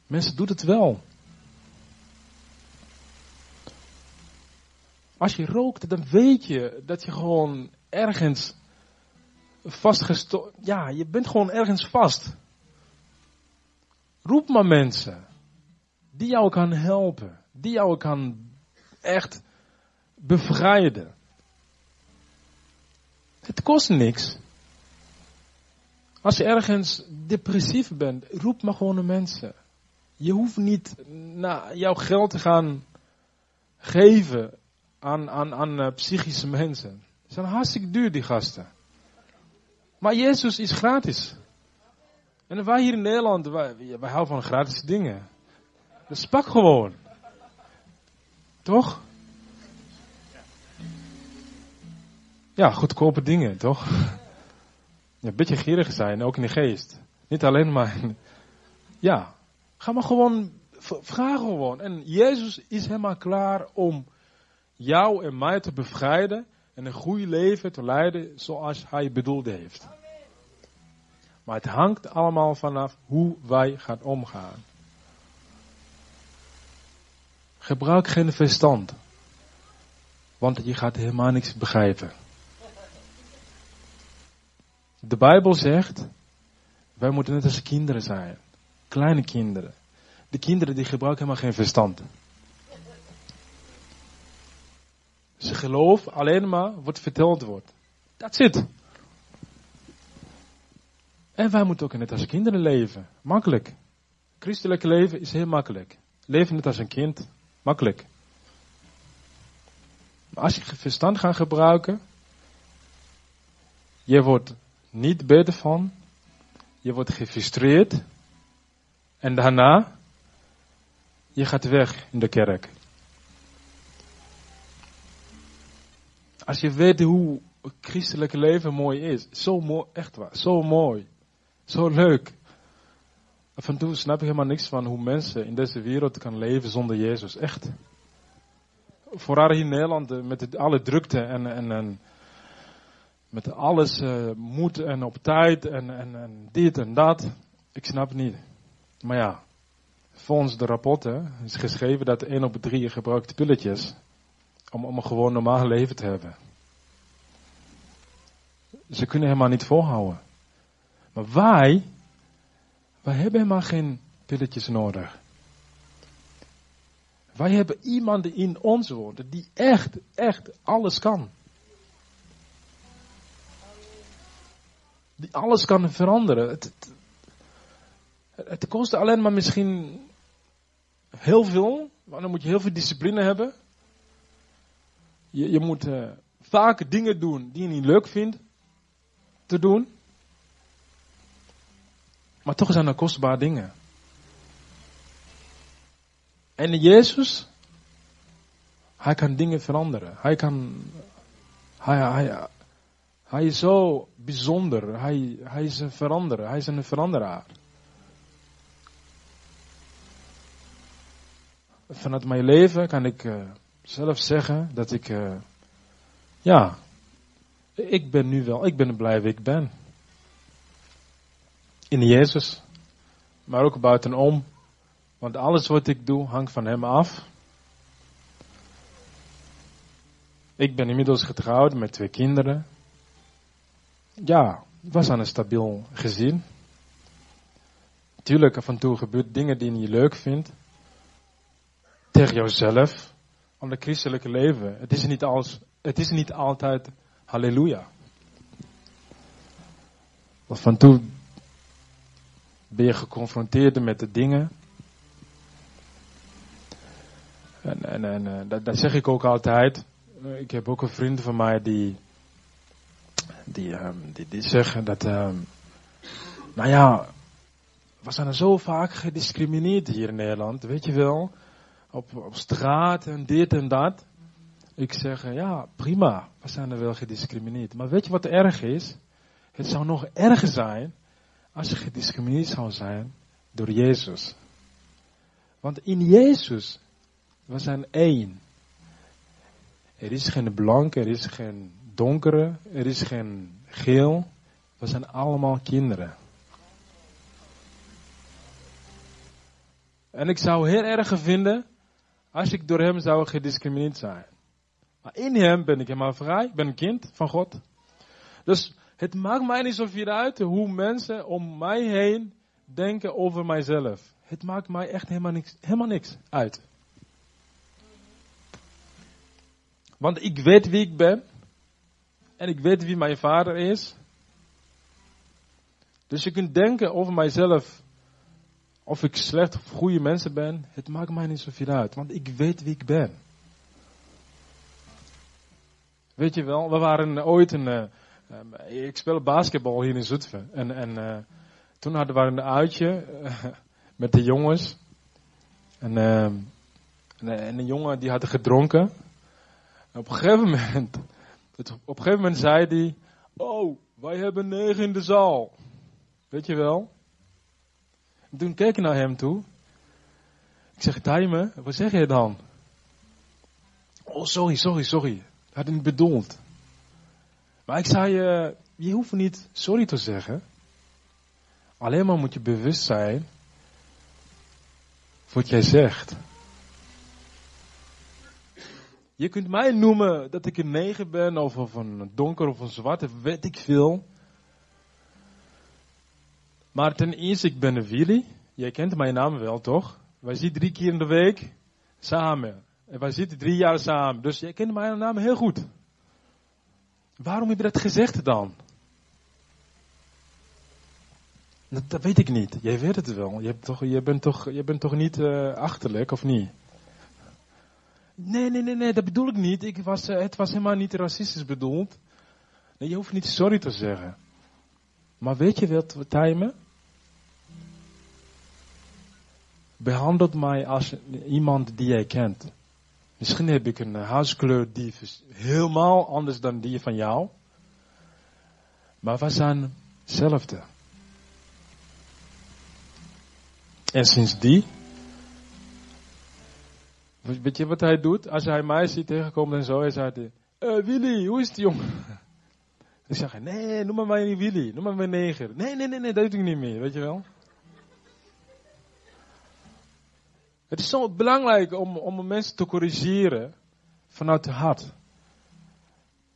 [SPEAKER 1] mensen doen het wel. Als je rookt, dan weet je dat je gewoon ergens vastgestopt, ja, je bent gewoon ergens vast. Roep maar mensen die jou kan helpen, die jou kan echt bevrijden. Het kost niks. Als je ergens depressief bent, roep maar gewoon de mensen. Je hoeft niet naar jouw geld te gaan geven aan, aan, aan uh, psychische mensen. Ze zijn hartstikke duur, die gasten. Maar Jezus is gratis. En wij hier in Nederland, wij, wij houden van gratis dingen. Dus pak gewoon. Toch? Ja, goedkope dingen, toch? Ja, een beetje gierig zijn, ook in de geest. Niet alleen maar. Ja, ga maar gewoon vragen gewoon. En Jezus is helemaal klaar om jou en mij te bevrijden en een goed leven te leiden zoals Hij bedoeld heeft. Maar het hangt allemaal vanaf hoe wij gaan omgaan. Gebruik geen verstand, want je gaat helemaal niks begrijpen. De Bijbel zegt, wij moeten net als kinderen zijn. Kleine kinderen. De kinderen die gebruiken helemaal geen verstand. Ze geloven alleen maar wat verteld wordt. That's it. En wij moeten ook net als kinderen leven. Makkelijk. Christelijke leven is heel makkelijk. Leven net als een kind. Makkelijk. Maar als je verstand gaat gebruiken, je wordt niet beter van. Je wordt gefrustreerd. En daarna, je gaat weg in de kerk. Als je weet hoe het leven mooi is. Zo mooi, echt waar. Zo mooi. Zo leuk. Af en toe snap ik helemaal niks van hoe mensen in deze wereld kan leven zonder Jezus. Echt. Vooral hier in Nederland eh, met alle drukte en, en, en met alles uh, moet en op tijd en, en, en dit en dat. Ik snap het niet. Maar ja, volgens de rapporten is geschreven dat 1 op de 3 gebruikt pilletjes om, om een gewoon normaal leven te hebben. Ze kunnen helemaal niet volhouden. Maar wij, wij hebben helemaal geen pilletjes nodig. Wij hebben iemand in ons woorden die echt, echt alles kan. Die alles kan veranderen. Het, het, het kost alleen maar misschien heel veel. Maar dan moet je heel veel discipline hebben. Je, je moet uh, vaak dingen doen die je niet leuk vindt te doen. Maar toch zijn er kostbare dingen. En Jezus, hij kan dingen veranderen. Hij kan, hij, hij, hij is zo bijzonder. Hij, hij is een veranderer. Hij is een veranderaar. Vanuit mijn leven kan ik uh, zelf zeggen dat ik, uh, ja, ik ben nu wel, ik ben blij wie ik ben. In Jezus. Maar ook buitenom. Want alles wat ik doe hangt van Hem af. Ik ben inmiddels getrouwd met twee kinderen. Ja, was aan een stabiel gezin. Tuurlijk, af en toe gebeurt dingen die je niet leuk vindt. Tegen jouzelf. Om het christelijke leven. Het is niet, als, het is niet altijd halleluja. Af en toe ben je geconfronteerd met de dingen. En, en, en eh, dat, dat, zeg ik ook altijd. Ik heb ook een vriend van mij die, die, um, die, die zeggen dat, um, nou ja, we zijn er zo vaak gediscrimineerd hier in Nederland, weet je wel. Op, op straat en dit en dat. Ik zeg, eh, ja, prima, we zijn er wel gediscrimineerd. Maar weet je wat erg is? Het zou nog erger zijn als je gediscrimineerd zou zijn door Jezus. Want in Jezus, we zijn één. Er is geen blanke, er is geen donkere, er is geen geel. We zijn allemaal kinderen. En ik zou heel erg vinden als ik door hem zou gediscrimineerd zijn. Maar in hem ben ik helemaal vrij, ik ben een kind van God. Dus het maakt mij niet zoveel uit hoe mensen om mij heen denken over mijzelf. Het maakt mij echt helemaal niks, helemaal niks uit. Want ik weet wie ik ben. En ik weet wie mijn vader is. Dus je kunt denken over mijzelf. Of ik slecht of goede mensen ben. Het maakt mij niet zoveel uit. Want ik weet wie ik ben. Weet je wel, we waren ooit een. Uh, ik speel basketbal hier in Zutphen. En, en uh, toen hadden we een uitje uh, met de jongens. En, en, en een jongen die had gedronken. En op een gegeven moment. Het, op een gegeven moment zei hij. Oh, wij hebben negen in de zaal. Weet je wel? En toen keek ik naar hem toe. Ik zeg, Tijmen, wat zeg je dan? Oh, sorry, sorry, sorry had ik niet bedoeld. Maar ik zei, uh, je hoeft niet sorry te zeggen. Alleen maar moet je bewust zijn wat jij zegt. Je kunt mij noemen dat ik een neger ben, of, of een donker of een zwarte, weet ik veel. Maar ten eerste, ik ben een Willy. Jij kent mijn naam wel, toch? Wij zien drie keer in de week samen. En wij zitten drie jaar samen. Dus jij kent mijn naam heel goed. Waarom heb je dat gezegd dan? Dat, weet ik niet. Jij weet het wel. Je, hebt toch, je, bent, toch, je bent toch niet uh, achterlijk, of niet? Nee, nee, nee, nee, dat bedoel ik niet. Ik was, uh, het was helemaal niet racistisch bedoeld. Nee, je hoeft niet sorry te zeggen. Maar weet je wat, Tijmen? Behandelt mij als iemand die jij kent. Misschien heb ik een huiskleur die helemaal anders dan die van jou. Maar we zijn hetzelfde. En sinds die, weet je wat hij doet? Als hij mij ziet tegenkomen en zo, hij zegt, uh, Willy, hoe is het jongen? Dan [LAUGHS] zeg hij, nee, noem maar mij niet Willy, noem maar mij neger. Nee, nee, nee, nee, dat doe ik niet meer, weet je wel. Het is zo belangrijk om, om mensen te corrigeren vanuit het hart.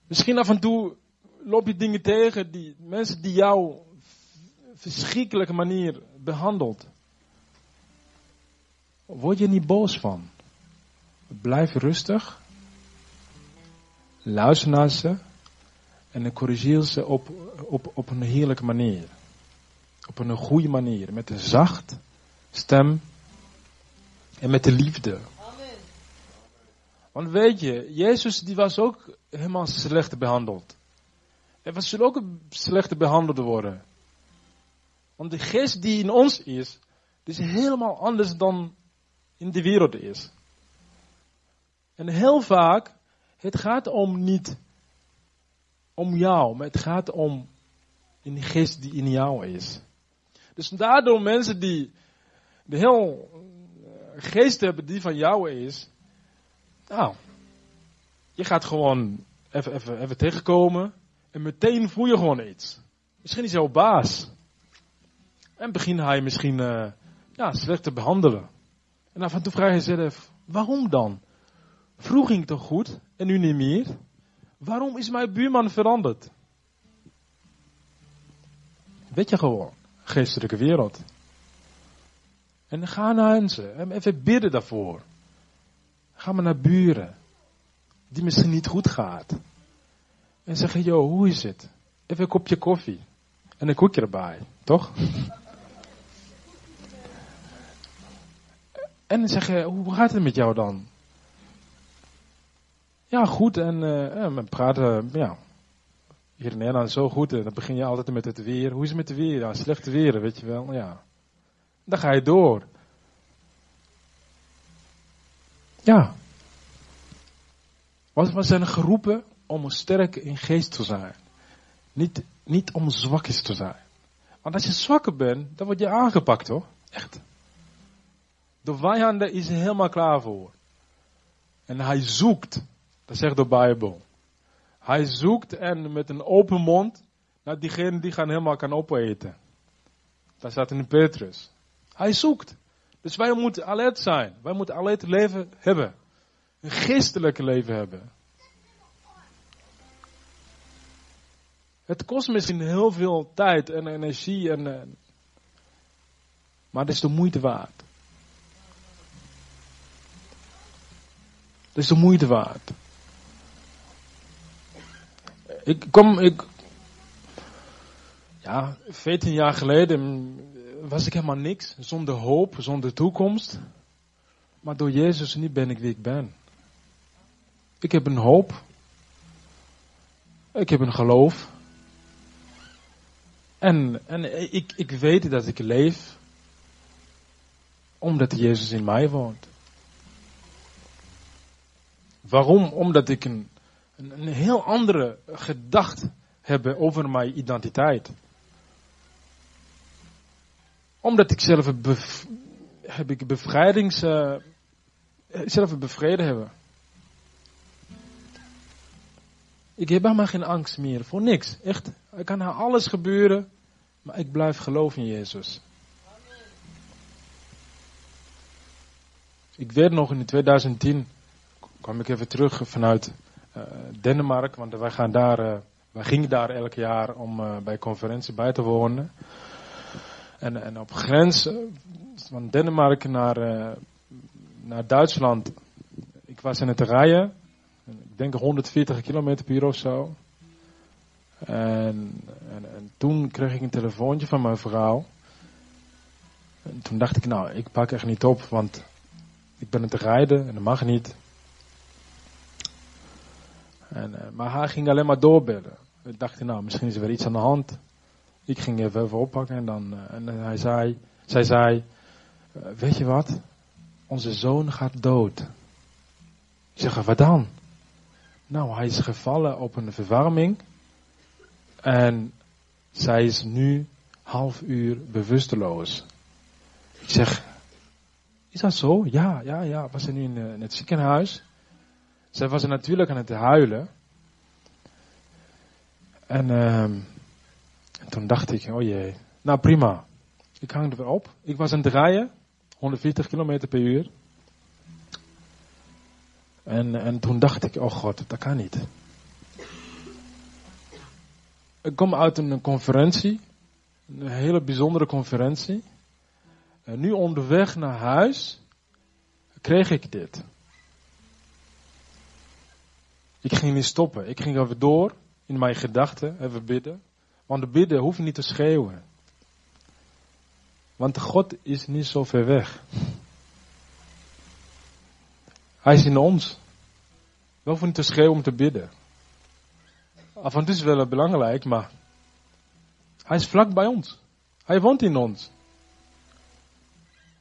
[SPEAKER 1] Misschien af en toe loop je dingen tegen, die, mensen die jou verschrikkelijke manier behandelt. Word je niet boos van. Blijf rustig. Luister naar ze. En corrigeer ze op, op, op een heerlijke manier. Op een goede manier. Met een zacht stem. En met de liefde. Want weet je, Jezus die was ook helemaal slecht behandeld. En we zullen ook slecht behandeld worden. Want de geest die in ons is, is helemaal anders dan in de wereld is. En heel vaak, het gaat om niet om jou, maar het gaat om een geest die in jou is. Dus daardoor mensen die de heel eh, geest hebben die van jou is, nou, je gaat gewoon even, even, even tegenkomen en meteen voel je gewoon iets. Misschien is jouw baas. En begin hij misschien ja, slecht te behandelen. En af en toe vraag je jezelf, waarom dan? Vroeg ging toch goed en nu niet meer? Waarom is mijn buurman veranderd? Weet je gewoon, geestelijke wereld. En ga naar mensen en even bidden daarvoor. Ga maar naar buren die misschien niet goed gaat. En zeggen, joh, hoe is het? Even een kopje koffie. En een koekje erbij, toch? [LAUGHS] En dan zeggen, hoe gaat het met jou dan? Ja, goed. En uh, we praten, ja, hier in Nederland zo goed. En dan begin je altijd met het weer. Hoe is het met het weer? Ja, slechte weer, weet je wel. Ja. Dan ga je door. Ja. We zijn geroepen om sterk in geest te zijn. Niet, niet om zwakjes te zijn. Want als je zwakker bent, dan word je aangepakt hoor. Echt. De vijanden is helemaal klaar voor. En hij zoekt, dat zegt de Bijbel. Hij zoekt en met een open mond naar diegene die gaan helemaal kan opeten. Dat staat in Petrus. Hij zoekt. Dus wij moeten alert zijn. Wij moeten alert leven hebben. Een geestelijk leven hebben. Het kost misschien heel veel tijd en energie, en, eh, maar het is de moeite waard. Het is de moeite waard. Ik kom, ik, ja, 14 jaar geleden was ik helemaal niks, zonder hoop, zonder toekomst. Maar door Jezus nu ben ik wie ik ben. Ik heb een hoop. Ik heb een geloof. En, en ik, ik weet dat ik leef. Omdat Jezus in mij woont. Waarom? Omdat ik een, een, heel andere gedachte heb over mijn identiteit. Omdat ik zelf heb ik bevrijdings, uh, zelf bevreden hebben. Ik heb helemaal geen angst meer voor niks. Echt, er kan nou alles gebeuren, maar ik blijf geloven in Jezus. Ik weet nog in 2010 kwam ik even terug vanuit Denemarken, want wij, gaan daar, uh, wij gingen daar elk jaar om uh, bij conferentie bij te wonen. En, en op grens van Denemarken naar, naar Duitsland, ik was in het rijden ik denk 140 kilometer per uur of zo. En, en, en, toen kreeg ik een telefoontje van mijn vrouw. En toen dacht ik, nou, ik pak echt niet op, want ik ben het rijden en dat mag niet. En, uh, maar hij ging alleen maar doorbellen. Ik dacht, nou, misschien is er weer iets aan de hand. Ik ging even, even oppakken en dan, uh, en hij zei, zij zei, uh, weet je wat? Onze zoon gaat dood. Ik zeg, wat dan? Nou, hij is gevallen op een verwarming. En zij is nu half uur bewusteloos. Ik zeg, is dat zo? Ja, ja, ja. Was ze nu in het ziekenhuis? Zij was natuurlijk aan het huilen. En, ehm, en toen dacht ik, oh jee, nou prima. Ik hang er weer op. Ik was aan het rijden, 140 km per uur. En, en toen dacht ik, oh god, dat kan niet. Ik kom uit een conferentie, een hele bijzondere conferentie. En nu onderweg naar huis kreeg ik dit. Ik ging niet stoppen. Ik ging even door in mijn gedachten, even bidden. Want de bidden hoeft niet te schreeuwen. Want God is niet zo ver weg. Hij is in ons. We hoeven niet te schreeuwen om te bidden. Af en toe is wel belangrijk, maar hij is vlak bij ons. Hij woont in ons.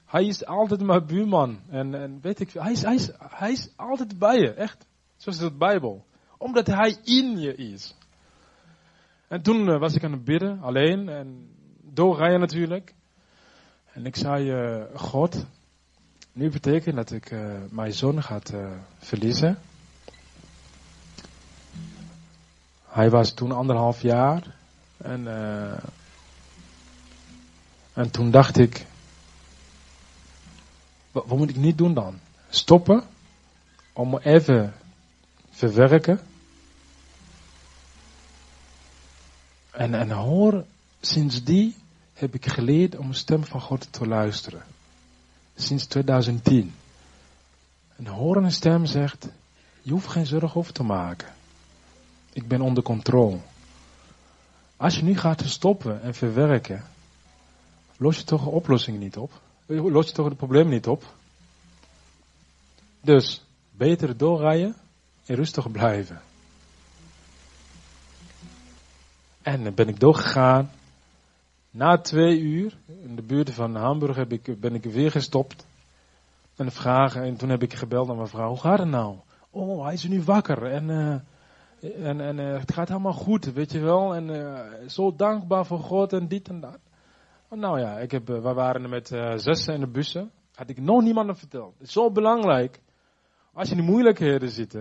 [SPEAKER 1] Hij is altijd mijn buurman. En, en weet ik, hij is, hij, is, hij is altijd bij je, echt. Zoals de Bijbel. Omdat hij in je is. En toen eh, was ik aan het bidden, alleen. En doorrijden natuurlijk. En ik zei, uh, God, nu betekent dat ik uh, mijn zoon gaat verliezen. Hij was toen anderhalf jaar. En, en toen dacht ik, wat moet ik niet doen dan? Stoppen? Om even verwerken. En, en hoor, sinds die heb ik geleerd om de stem van God te luisteren. Sinds 2010. En hoor een stem zegt, je hoeft geen zorgen over te maken. Ik ben onder controle. Als je nu gaat stoppen en verwerken, los je toch de oplossing niet op? Los je toch het probleem niet op? Dus, beter doorrijden en rustig blijven. En dan ben ik doorgegaan. Na twee uur, in de buurt van Hamburg, heb ik, ben ik weer gestopt. En vragen, en toen heb ik gebeld naar mijn vrouw, hoe gaat het nou? Oh, hij is nu wakker en, uh, en, en uh, het gaat helemaal goed, weet je wel. En uh, zo dankbaar voor God en dit en dat. Oh, nou ja, ik heb, we waren met zessen in de bussen. Had ik nog niemandem verteld. Het is zo belangrijk, als je in moeilijkheden zit,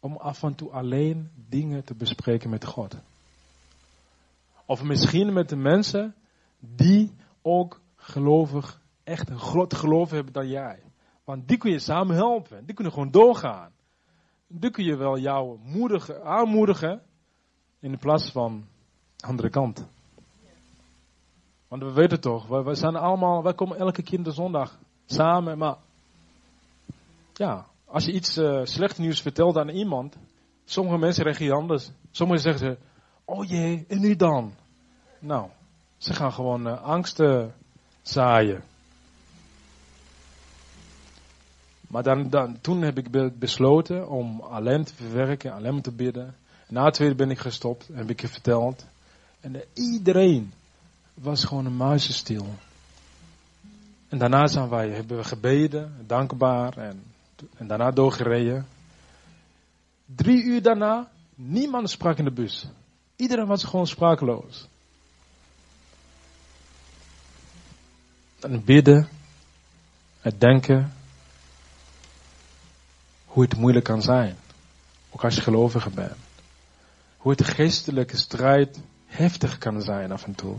[SPEAKER 1] om af en toe alleen dingen te bespreken met God. Of misschien met de mensen die ook gelovig, echt een groot geloof hebben dan jij. Want die kun je samen helpen. Die kunnen gewoon doorgaan. Die kun je wel jou moedigen, aanmoedigen. In plaats van andere kant. Want we weten toch, we, zijn allemaal, wij komen elke keer de zondag samen. Maar ja, als je iets uh, slecht nieuws vertelt aan iemand. Sommige mensen reageren anders. Sommigen zeggen ze, oh jee, en nu dan? Nou, ze gaan gewoon uh, angsten zaaien. Maar dan, dan, toen heb ik besloten om alleen te verwerken, alleen te bidden. Na het tweede ben ik gestopt, heb ik je verteld. En iedereen was gewoon een muizenstil. En daarna zijn wij, hebben we gebeden, dankbaar en, en daarna doorgereden. Drie uur daarna, niemand sprak in de bus. Iedereen was gewoon sprakeloos. En bidden, het denken, hoe het moeilijk kan zijn. Ook als je gelovige bent. Hoe het geestelijke strijd heftig kan zijn af en toe.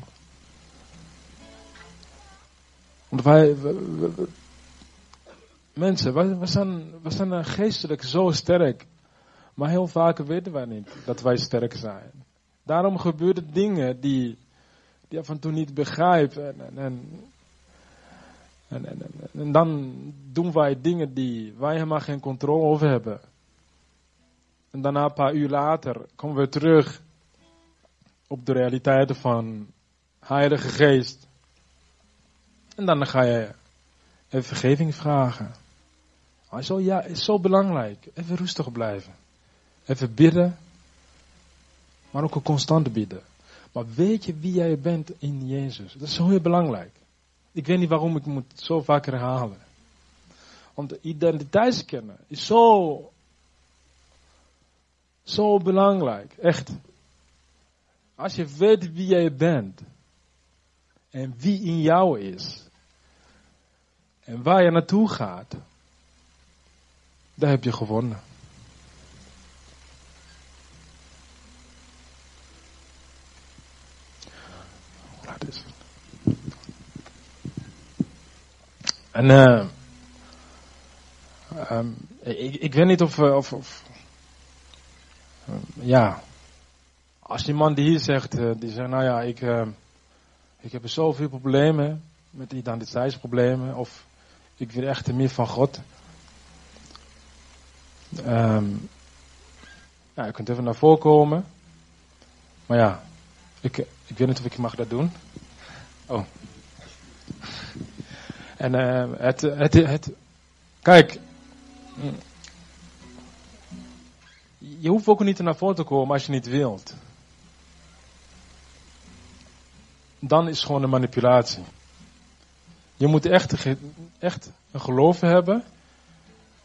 [SPEAKER 1] Want wij, wij, zijn, wij zijn geestelijk zo sterk. Maar heel vaak weten wij niet dat wij sterk zijn. Daarom gebeuren dingen die, die af en toe niet begrijpen. En, en, en, en, dan doen wij dingen die wij helemaal geen controle over hebben. En daarna een paar uur later komen we terug op de realiteiten van Heilige Geest. En dan ga je even vergeving vragen. Hij zo, ja, is zo belangrijk. Even rustig blijven. Even bidden. Maar ook een constante bidden. Maar weet je wie jij bent in Jezus? Dat is heel belangrijk. Ik weet niet waarom ik moet zo vaak herhalen. Want de identiteit kennen is zo, zo belangrijk. Echt. Als je weet wie jij bent. En wie in jou is. En waar je naartoe gaat, daar heb je gewonnen. En uh, um, ik, ik weet niet of, of, of uh, ja, als die man die hier zegt, uh, die zegt, nou ja, ik, ik heb zoveel problemen met identiteitsproblemen, of ik wil echt meer van God. Ja, je kunt even naar voren komen. Maar ja, ik, ik weet niet of ik mag dat doen. Oh. En uh, het, het, het, kijk, je hoeft ook niet naar voren te komen als je niet wilt. Dan is het gewoon een manipulatie. Je moet echt, echt een geloof hebben.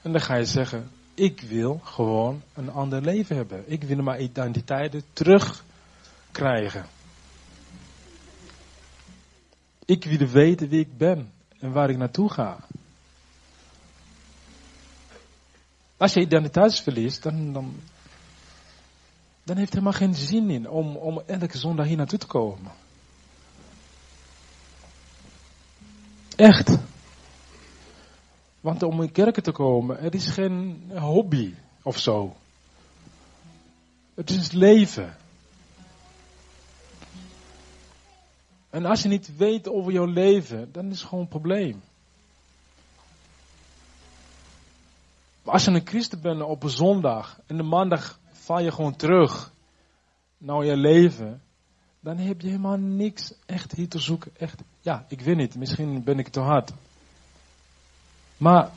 [SPEAKER 1] En dan ga je zeggen, ik wil gewoon een ander leven hebben. Ik wil mijn identiteiten terugkrijgen. Ik wil weten wie ik ben en waar ik naartoe ga. Als je identiteit verliest, dan, dan, dan heeft het helemaal geen zin in om, om elke zondag hier naartoe te komen. Echt. Want om in kerken te komen, het is geen hobby of zo. Het is leven. En als je niet weet over jouw leven, dan is het gewoon een probleem. Maar als je een christen bent op een zondag en de maandag val je gewoon terug naar je leven, dan heb je helemaal niks echt hier te zoeken. Echt, ja, ik weet niet, misschien ben ik te hard. Maar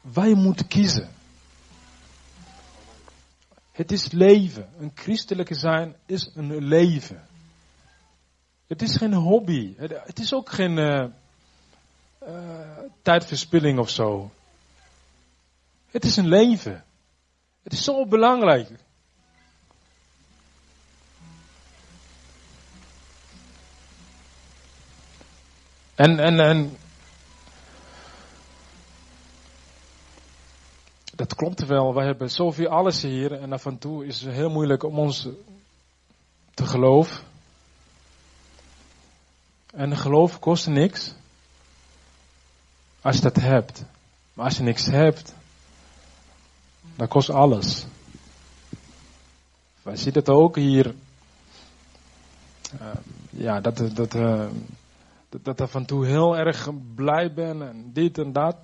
[SPEAKER 1] wij moeten kiezen. Het is leven. Een christelijke zijn is een leven. Het is geen hobby. Het is ook geen uh, uh, tijdverspilling of zo. Het is een leven. Het is zo belangrijk. En, en, en dat klopt wel. Wij hebben zoveel alles hier en af en toe is het heel moeilijk om ons te geloven. En geloof kost niks. Als je dat hebt. Maar als je niks hebt, dan kost alles. Wij zien het ook hier. Uh, ja, dat, dat, uh, dat, dat af en toe heel erg blij ben en dit en dat.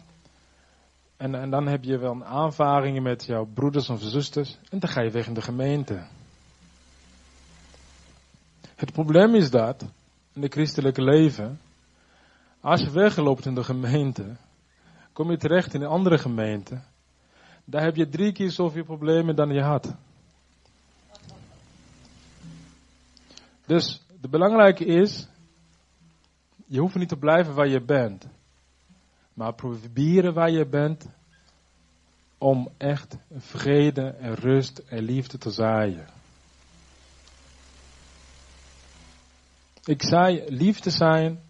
[SPEAKER 1] En, en dan heb je wel aanvaringen met jouw broeders of zusters. En dan ga je weg in de gemeente. Het probleem is dat, in het christelijke leven, als je wegloopt in de gemeente, kom je terecht in een andere gemeente. Daar heb je drie keer zoveel problemen dan je had. Dus de belangrijke is, je hoeft niet te blijven waar je bent. Maar proberen waar je bent om echt vrede en rust en liefde te zaaien. Ik zei, liefde zijn,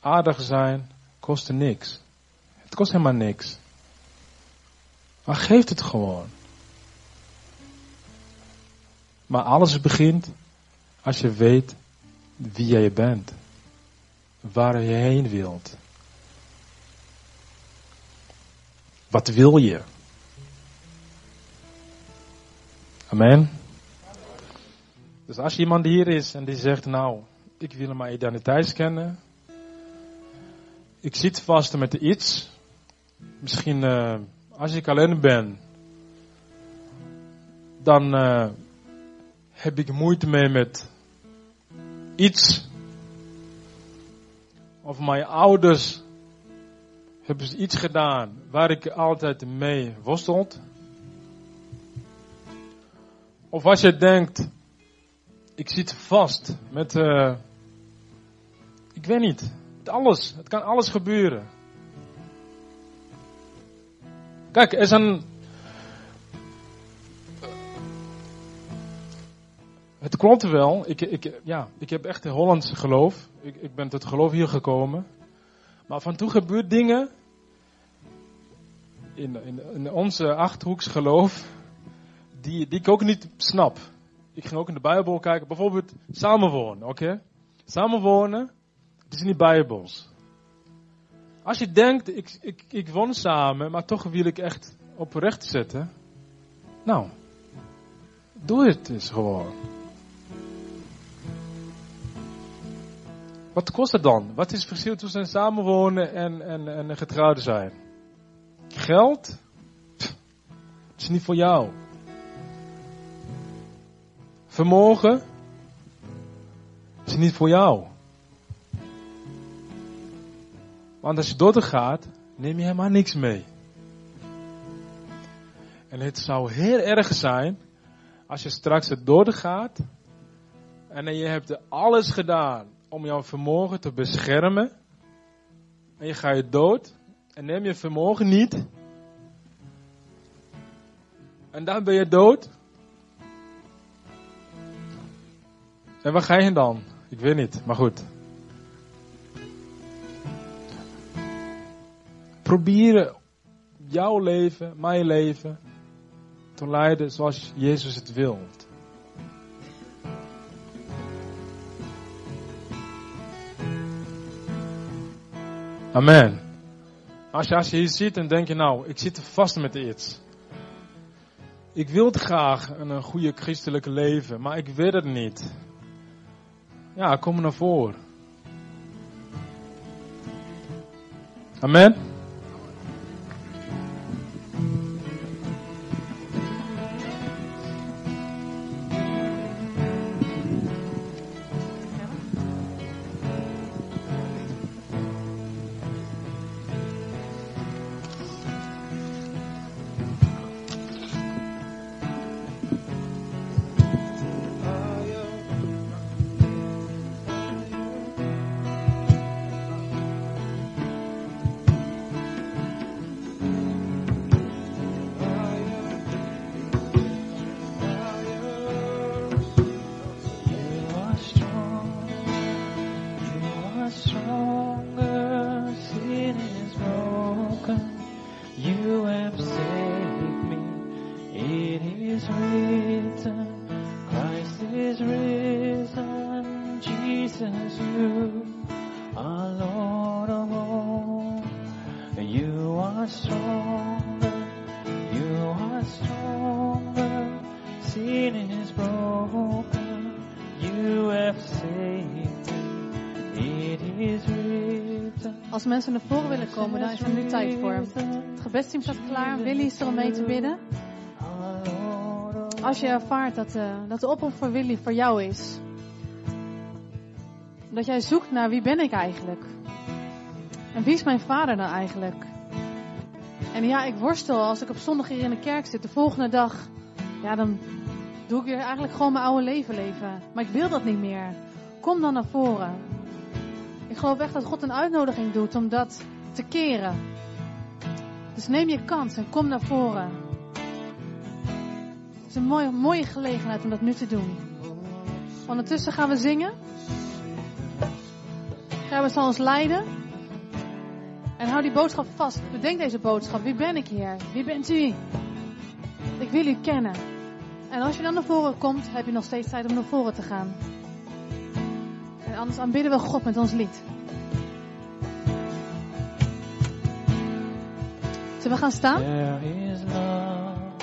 [SPEAKER 1] aardig zijn, kostte niks. Het kost helemaal niks. Maar geeft het gewoon. Maar alles begint als je weet wie jij bent. Waar je heen wilt. Wat wil je? Amen. Dus als iemand hier is en die zegt, nou, ik wil mijn identiteit kennen. Ik zit vast met iets. Misschien uh, als ik alleen ben, dan uh, heb ik moeite mee met iets. Of mijn ouders hebben ze iets gedaan waar ik altijd mee worstelt. Of als je denkt, ik zit vast met, uh, ik weet niet, alles, het kan alles gebeuren. Kijk, er is een, het klopt wel, ik, ik, ja, ik heb echt een Hollandse geloof. Ik, ik ben tot geloof hier gekomen. Maar van toe gebeurt dingen in, in, in onze achthoeks geloof die, die ik ook niet snap. Ik ging ook in de Bijbel kijken, bijvoorbeeld samenwonen, oké? Samenwonen, het is niet Bijbels. Als je denkt, ik, ik, ik woon samen, maar toch wil ik echt op recht zetten. Nou, doe het eens gewoon. Wat kost het dan? Wat is het verschil tussen samenwonen en, en, en getrouwd zijn? Geld? Het is niet voor jou. Vermogen? Het is niet voor jou. Want als je doodgaat, neem je helemaal niks mee. En het zou heel erg zijn als je straks het doodgaat en je hebt alles gedaan om jouw vermogen te beschermen. En je gaat je dood en neem je vermogen niet. En dan ben je dood. En waar ga je dan? Ik weet niet, maar goed. Probeer jouw leven, mijn leven, te leiden zoals Jezus het wil. Amen. Als je, als je hier zit en denk je nou, ik zit vast met iets. Ik wil graag een, een goede christelijke leven, maar ik weet het niet. Ja, kom naar voren. Amen.
[SPEAKER 2] Mensen naar voren willen komen, dan is er nu tijd voor. Het gebedsteam staat klaar. Willy is er om mee te bidden. Als je ervaart dat, eh, dat de oproep voor Willy voor jou is. Dat jij zoekt naar wie ben ik eigenlijk? En wie is mijn vader nou eigenlijk? En ja, ik worstel als ik op zondag hier in de kerk zit. De volgende dag, ja, dan doe ik weer eigenlijk gewoon mijn oude leven leven. Maar ik wil dat niet meer. Kom dan naar voren. Ik geloof echt dat God een uitnodiging doet om dat te keren. Dus neem je kans en kom naar voren. Het is een mooie, mooie gelegenheid om dat nu te doen. Ondertussen gaan we zingen. Gerben zal ons leiden. En hou die boodschap vast. Bedenk deze boodschap. Wie ben ik, Heer? Wie bent u? Ik wil u kennen. En als je dan naar voren komt, heb je nog steeds tijd om naar voren te gaan. En anders aanbidden we God met ons lied. Zullen we gaan staan?